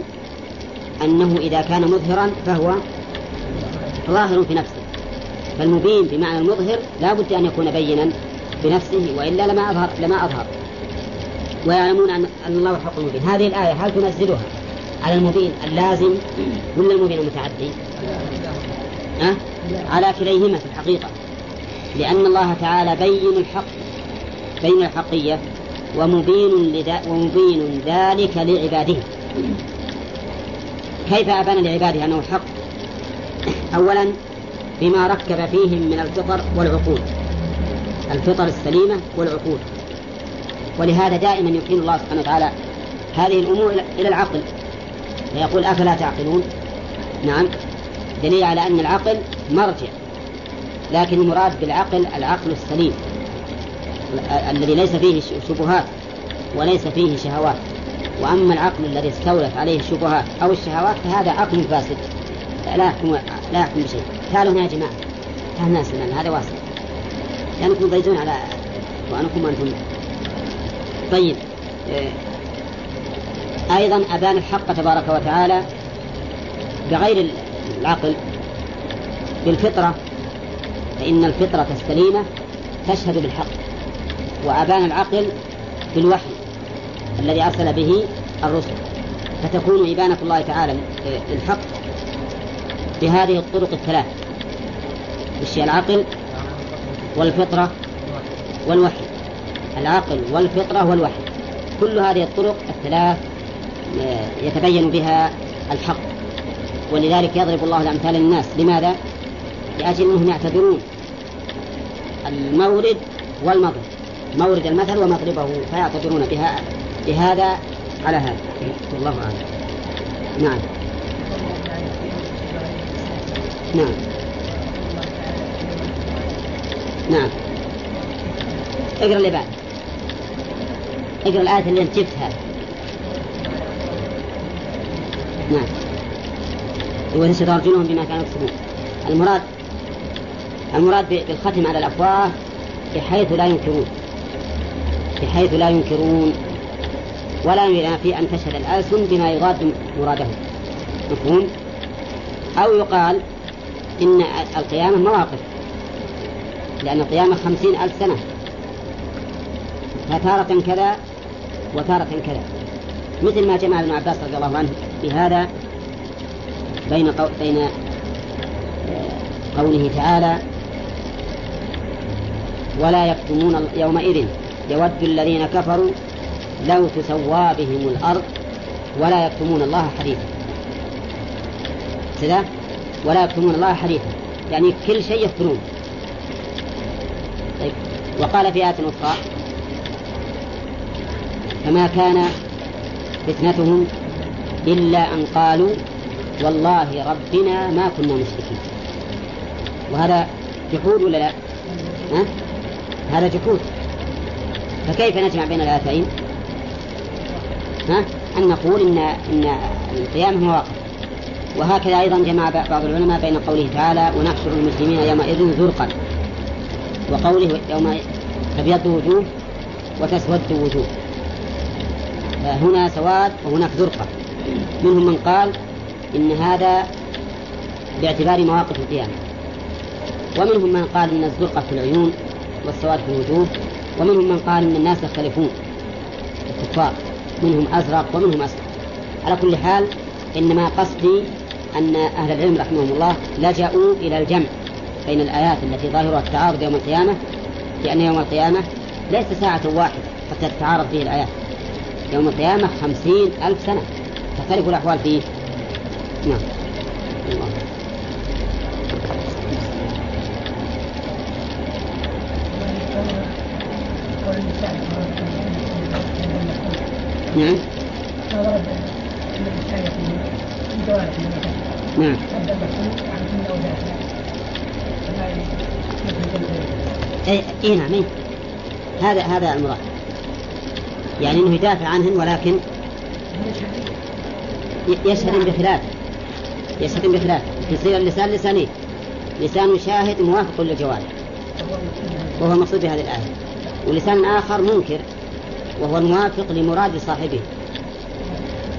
أنه إذا كان مظهرا فهو ظاهر في نفسه. فالمبين بمعنى المظهر لا بد أن يكون بينا بنفسه وإلا لما أظهر لما أظهر. ويعلمون أن الله الحق المبين هذه الآية هل تنزلها على المبين اللازم ولا المبين المتعدي؟ أه؟ على كليهما في الحقيقة. لأن الله تعالى بين الحق بين الحقية ومبين لذا ومبين ذلك لعباده. كيف أبان لعباده أنه الحق أولا بما ركب فيهم من الفطر والعقول الفطر السليمة والعقول ولهذا دائما يحيل الله سبحانه وتعالى هذه الأمور إلى العقل. فيقول أفلا تعقلون؟ نعم. دليل على أن العقل مرجع لكن المراد بالعقل العقل السليم الذي ليس فيه شبهات وليس فيه شهوات. وأما العقل الذي استولت عليه الشبهات أو الشهوات فهذا عقل فاسد. لا يحكم لا يحكم بشيء تعالوا هنا يا جماعة تعالوا ناس هذا واسع لأنكم ضيزون على وأنكم أنتم. طيب آه، أيضا أبان الحق تبارك وتعالى بغير العقل بالفطرة فإن الفطرة السليمة تشهد بالحق وأبان العقل بالوحي الذي أرسل به الرسل. فتكون إبانة الله تعالى للحق بهذه الطرق الثلاث وش العقل والفطرة والوحي. العقل والفطرة والوحي. كل هذه الطرق الثلاث آه، يتبين بها الحق. ولذلك يضرب الله الأمثال للناس لماذا؟ لأجل أنهم يعتبرون المورد والمضرب مورد المثل ومضربه فيعتبرون بها بهذا على هذا. والله أعلم. نعم. نعم. نعم. اقرأ اللي بعد. اقرأ الآية اللي انت جبتها. نعم. وسترجمهم بما كانوا يكسبون. المراد المراد بالختم على الأفواة بحيث لا ينكرون. بحيث لا ينكرون. ولا ينافي أن تشهد الألسن بما يضاد مراده مفهوم؟ أو يقال إن القيامة مواقف. لأن القيامة خمسين ألف سنة. فتارة كذا وتارة كذا. مثل ما جمع ابن عباس رضي الله عنه في هذا بين قو... بين آه، قوله تعالى ولا يكتمون يومئذ يود الذين كفروا لو تسوى بهم الأرض ولا يكتمون الله حديثا. كذا؟ ولا يكتمون الله حديثا يعني كل شيء يفترون طيب وقال في آية أخرى فما كان فتنتهم إلا أن قالوا والله ربنا ما كنا مشركين وهذا جحود ولا لا؟ ها؟ هذا جحود فكيف نجمع بين الآيتين؟ ها؟ أن نقول إن إن القيامة مواقف وهكذا أيضا جمع بعض العلماء بين قوله تعالى ونحشر المسلمين يومئذ زرقا. وقوله يوم تبيض وجوه وتسود وجوه. هنا سواد وهناك زرقة منهم من قال إن هذا باعتبار مواقف القيامة. ومنهم من قال إن الزرقة في العيون والسواد في الوجوه. ومنهم من قال إن الناس يختلفون. الكفار. منهم أزرق ومنهم أسود. على كل حال إنما قصدي أن أهل العلم رحمهم الله لجأوا إلى الجمع بين الآيات التي ظاهرها التعارض يوم القيامة لأن يوم القيامة ليس ساعة واحدة حتى تتعارض فيه الآيات. يوم القيامة خمسين ألف سنة. تختلف الأحوال فيه. نعم. نعم. نعم. اي اي نعم إيه. هذا هذا المراد. يعني إنه يدافع عنهن ولكن يشهد بخلاف. يشهد بخلاف. يصير اللسان لسانين لسان شاهد موافق للجوارح وهو المقصود بهذه الآية. ولسان آخر منكر وهو الموافق لمراد صاحبه.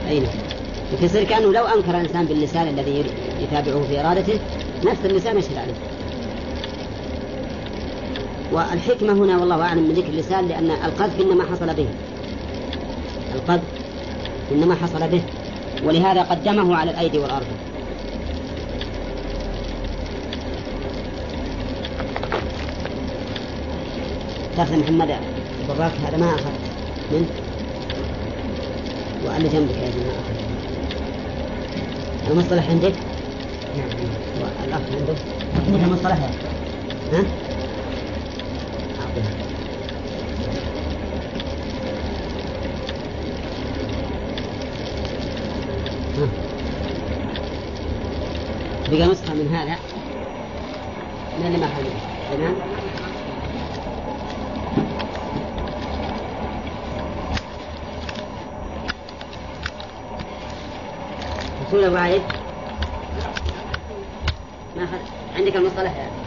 أي نعم. يصير كأنه لو أنكر الإنسان باللسان الذي يتابعه في إرادته نفس اللسان يشهد عليه. والحكمة هنا والله أعلم من ذكر اللسان لأن القذف إنما حصل به. القذف إنما حصل به ولهذا قدمه على الأيدي والأرض تاخذ محمد براك هذا ما أخذ. من؟ وأنا جنبك يا جماعة. المصطلح عندك؟ نعم. والأخ عنده عندك؟ المصطلح ها؟ بقى نسخة من هذا. من اللي ما حوله تمام؟ ابو علي ما عندك المصطلح يعني.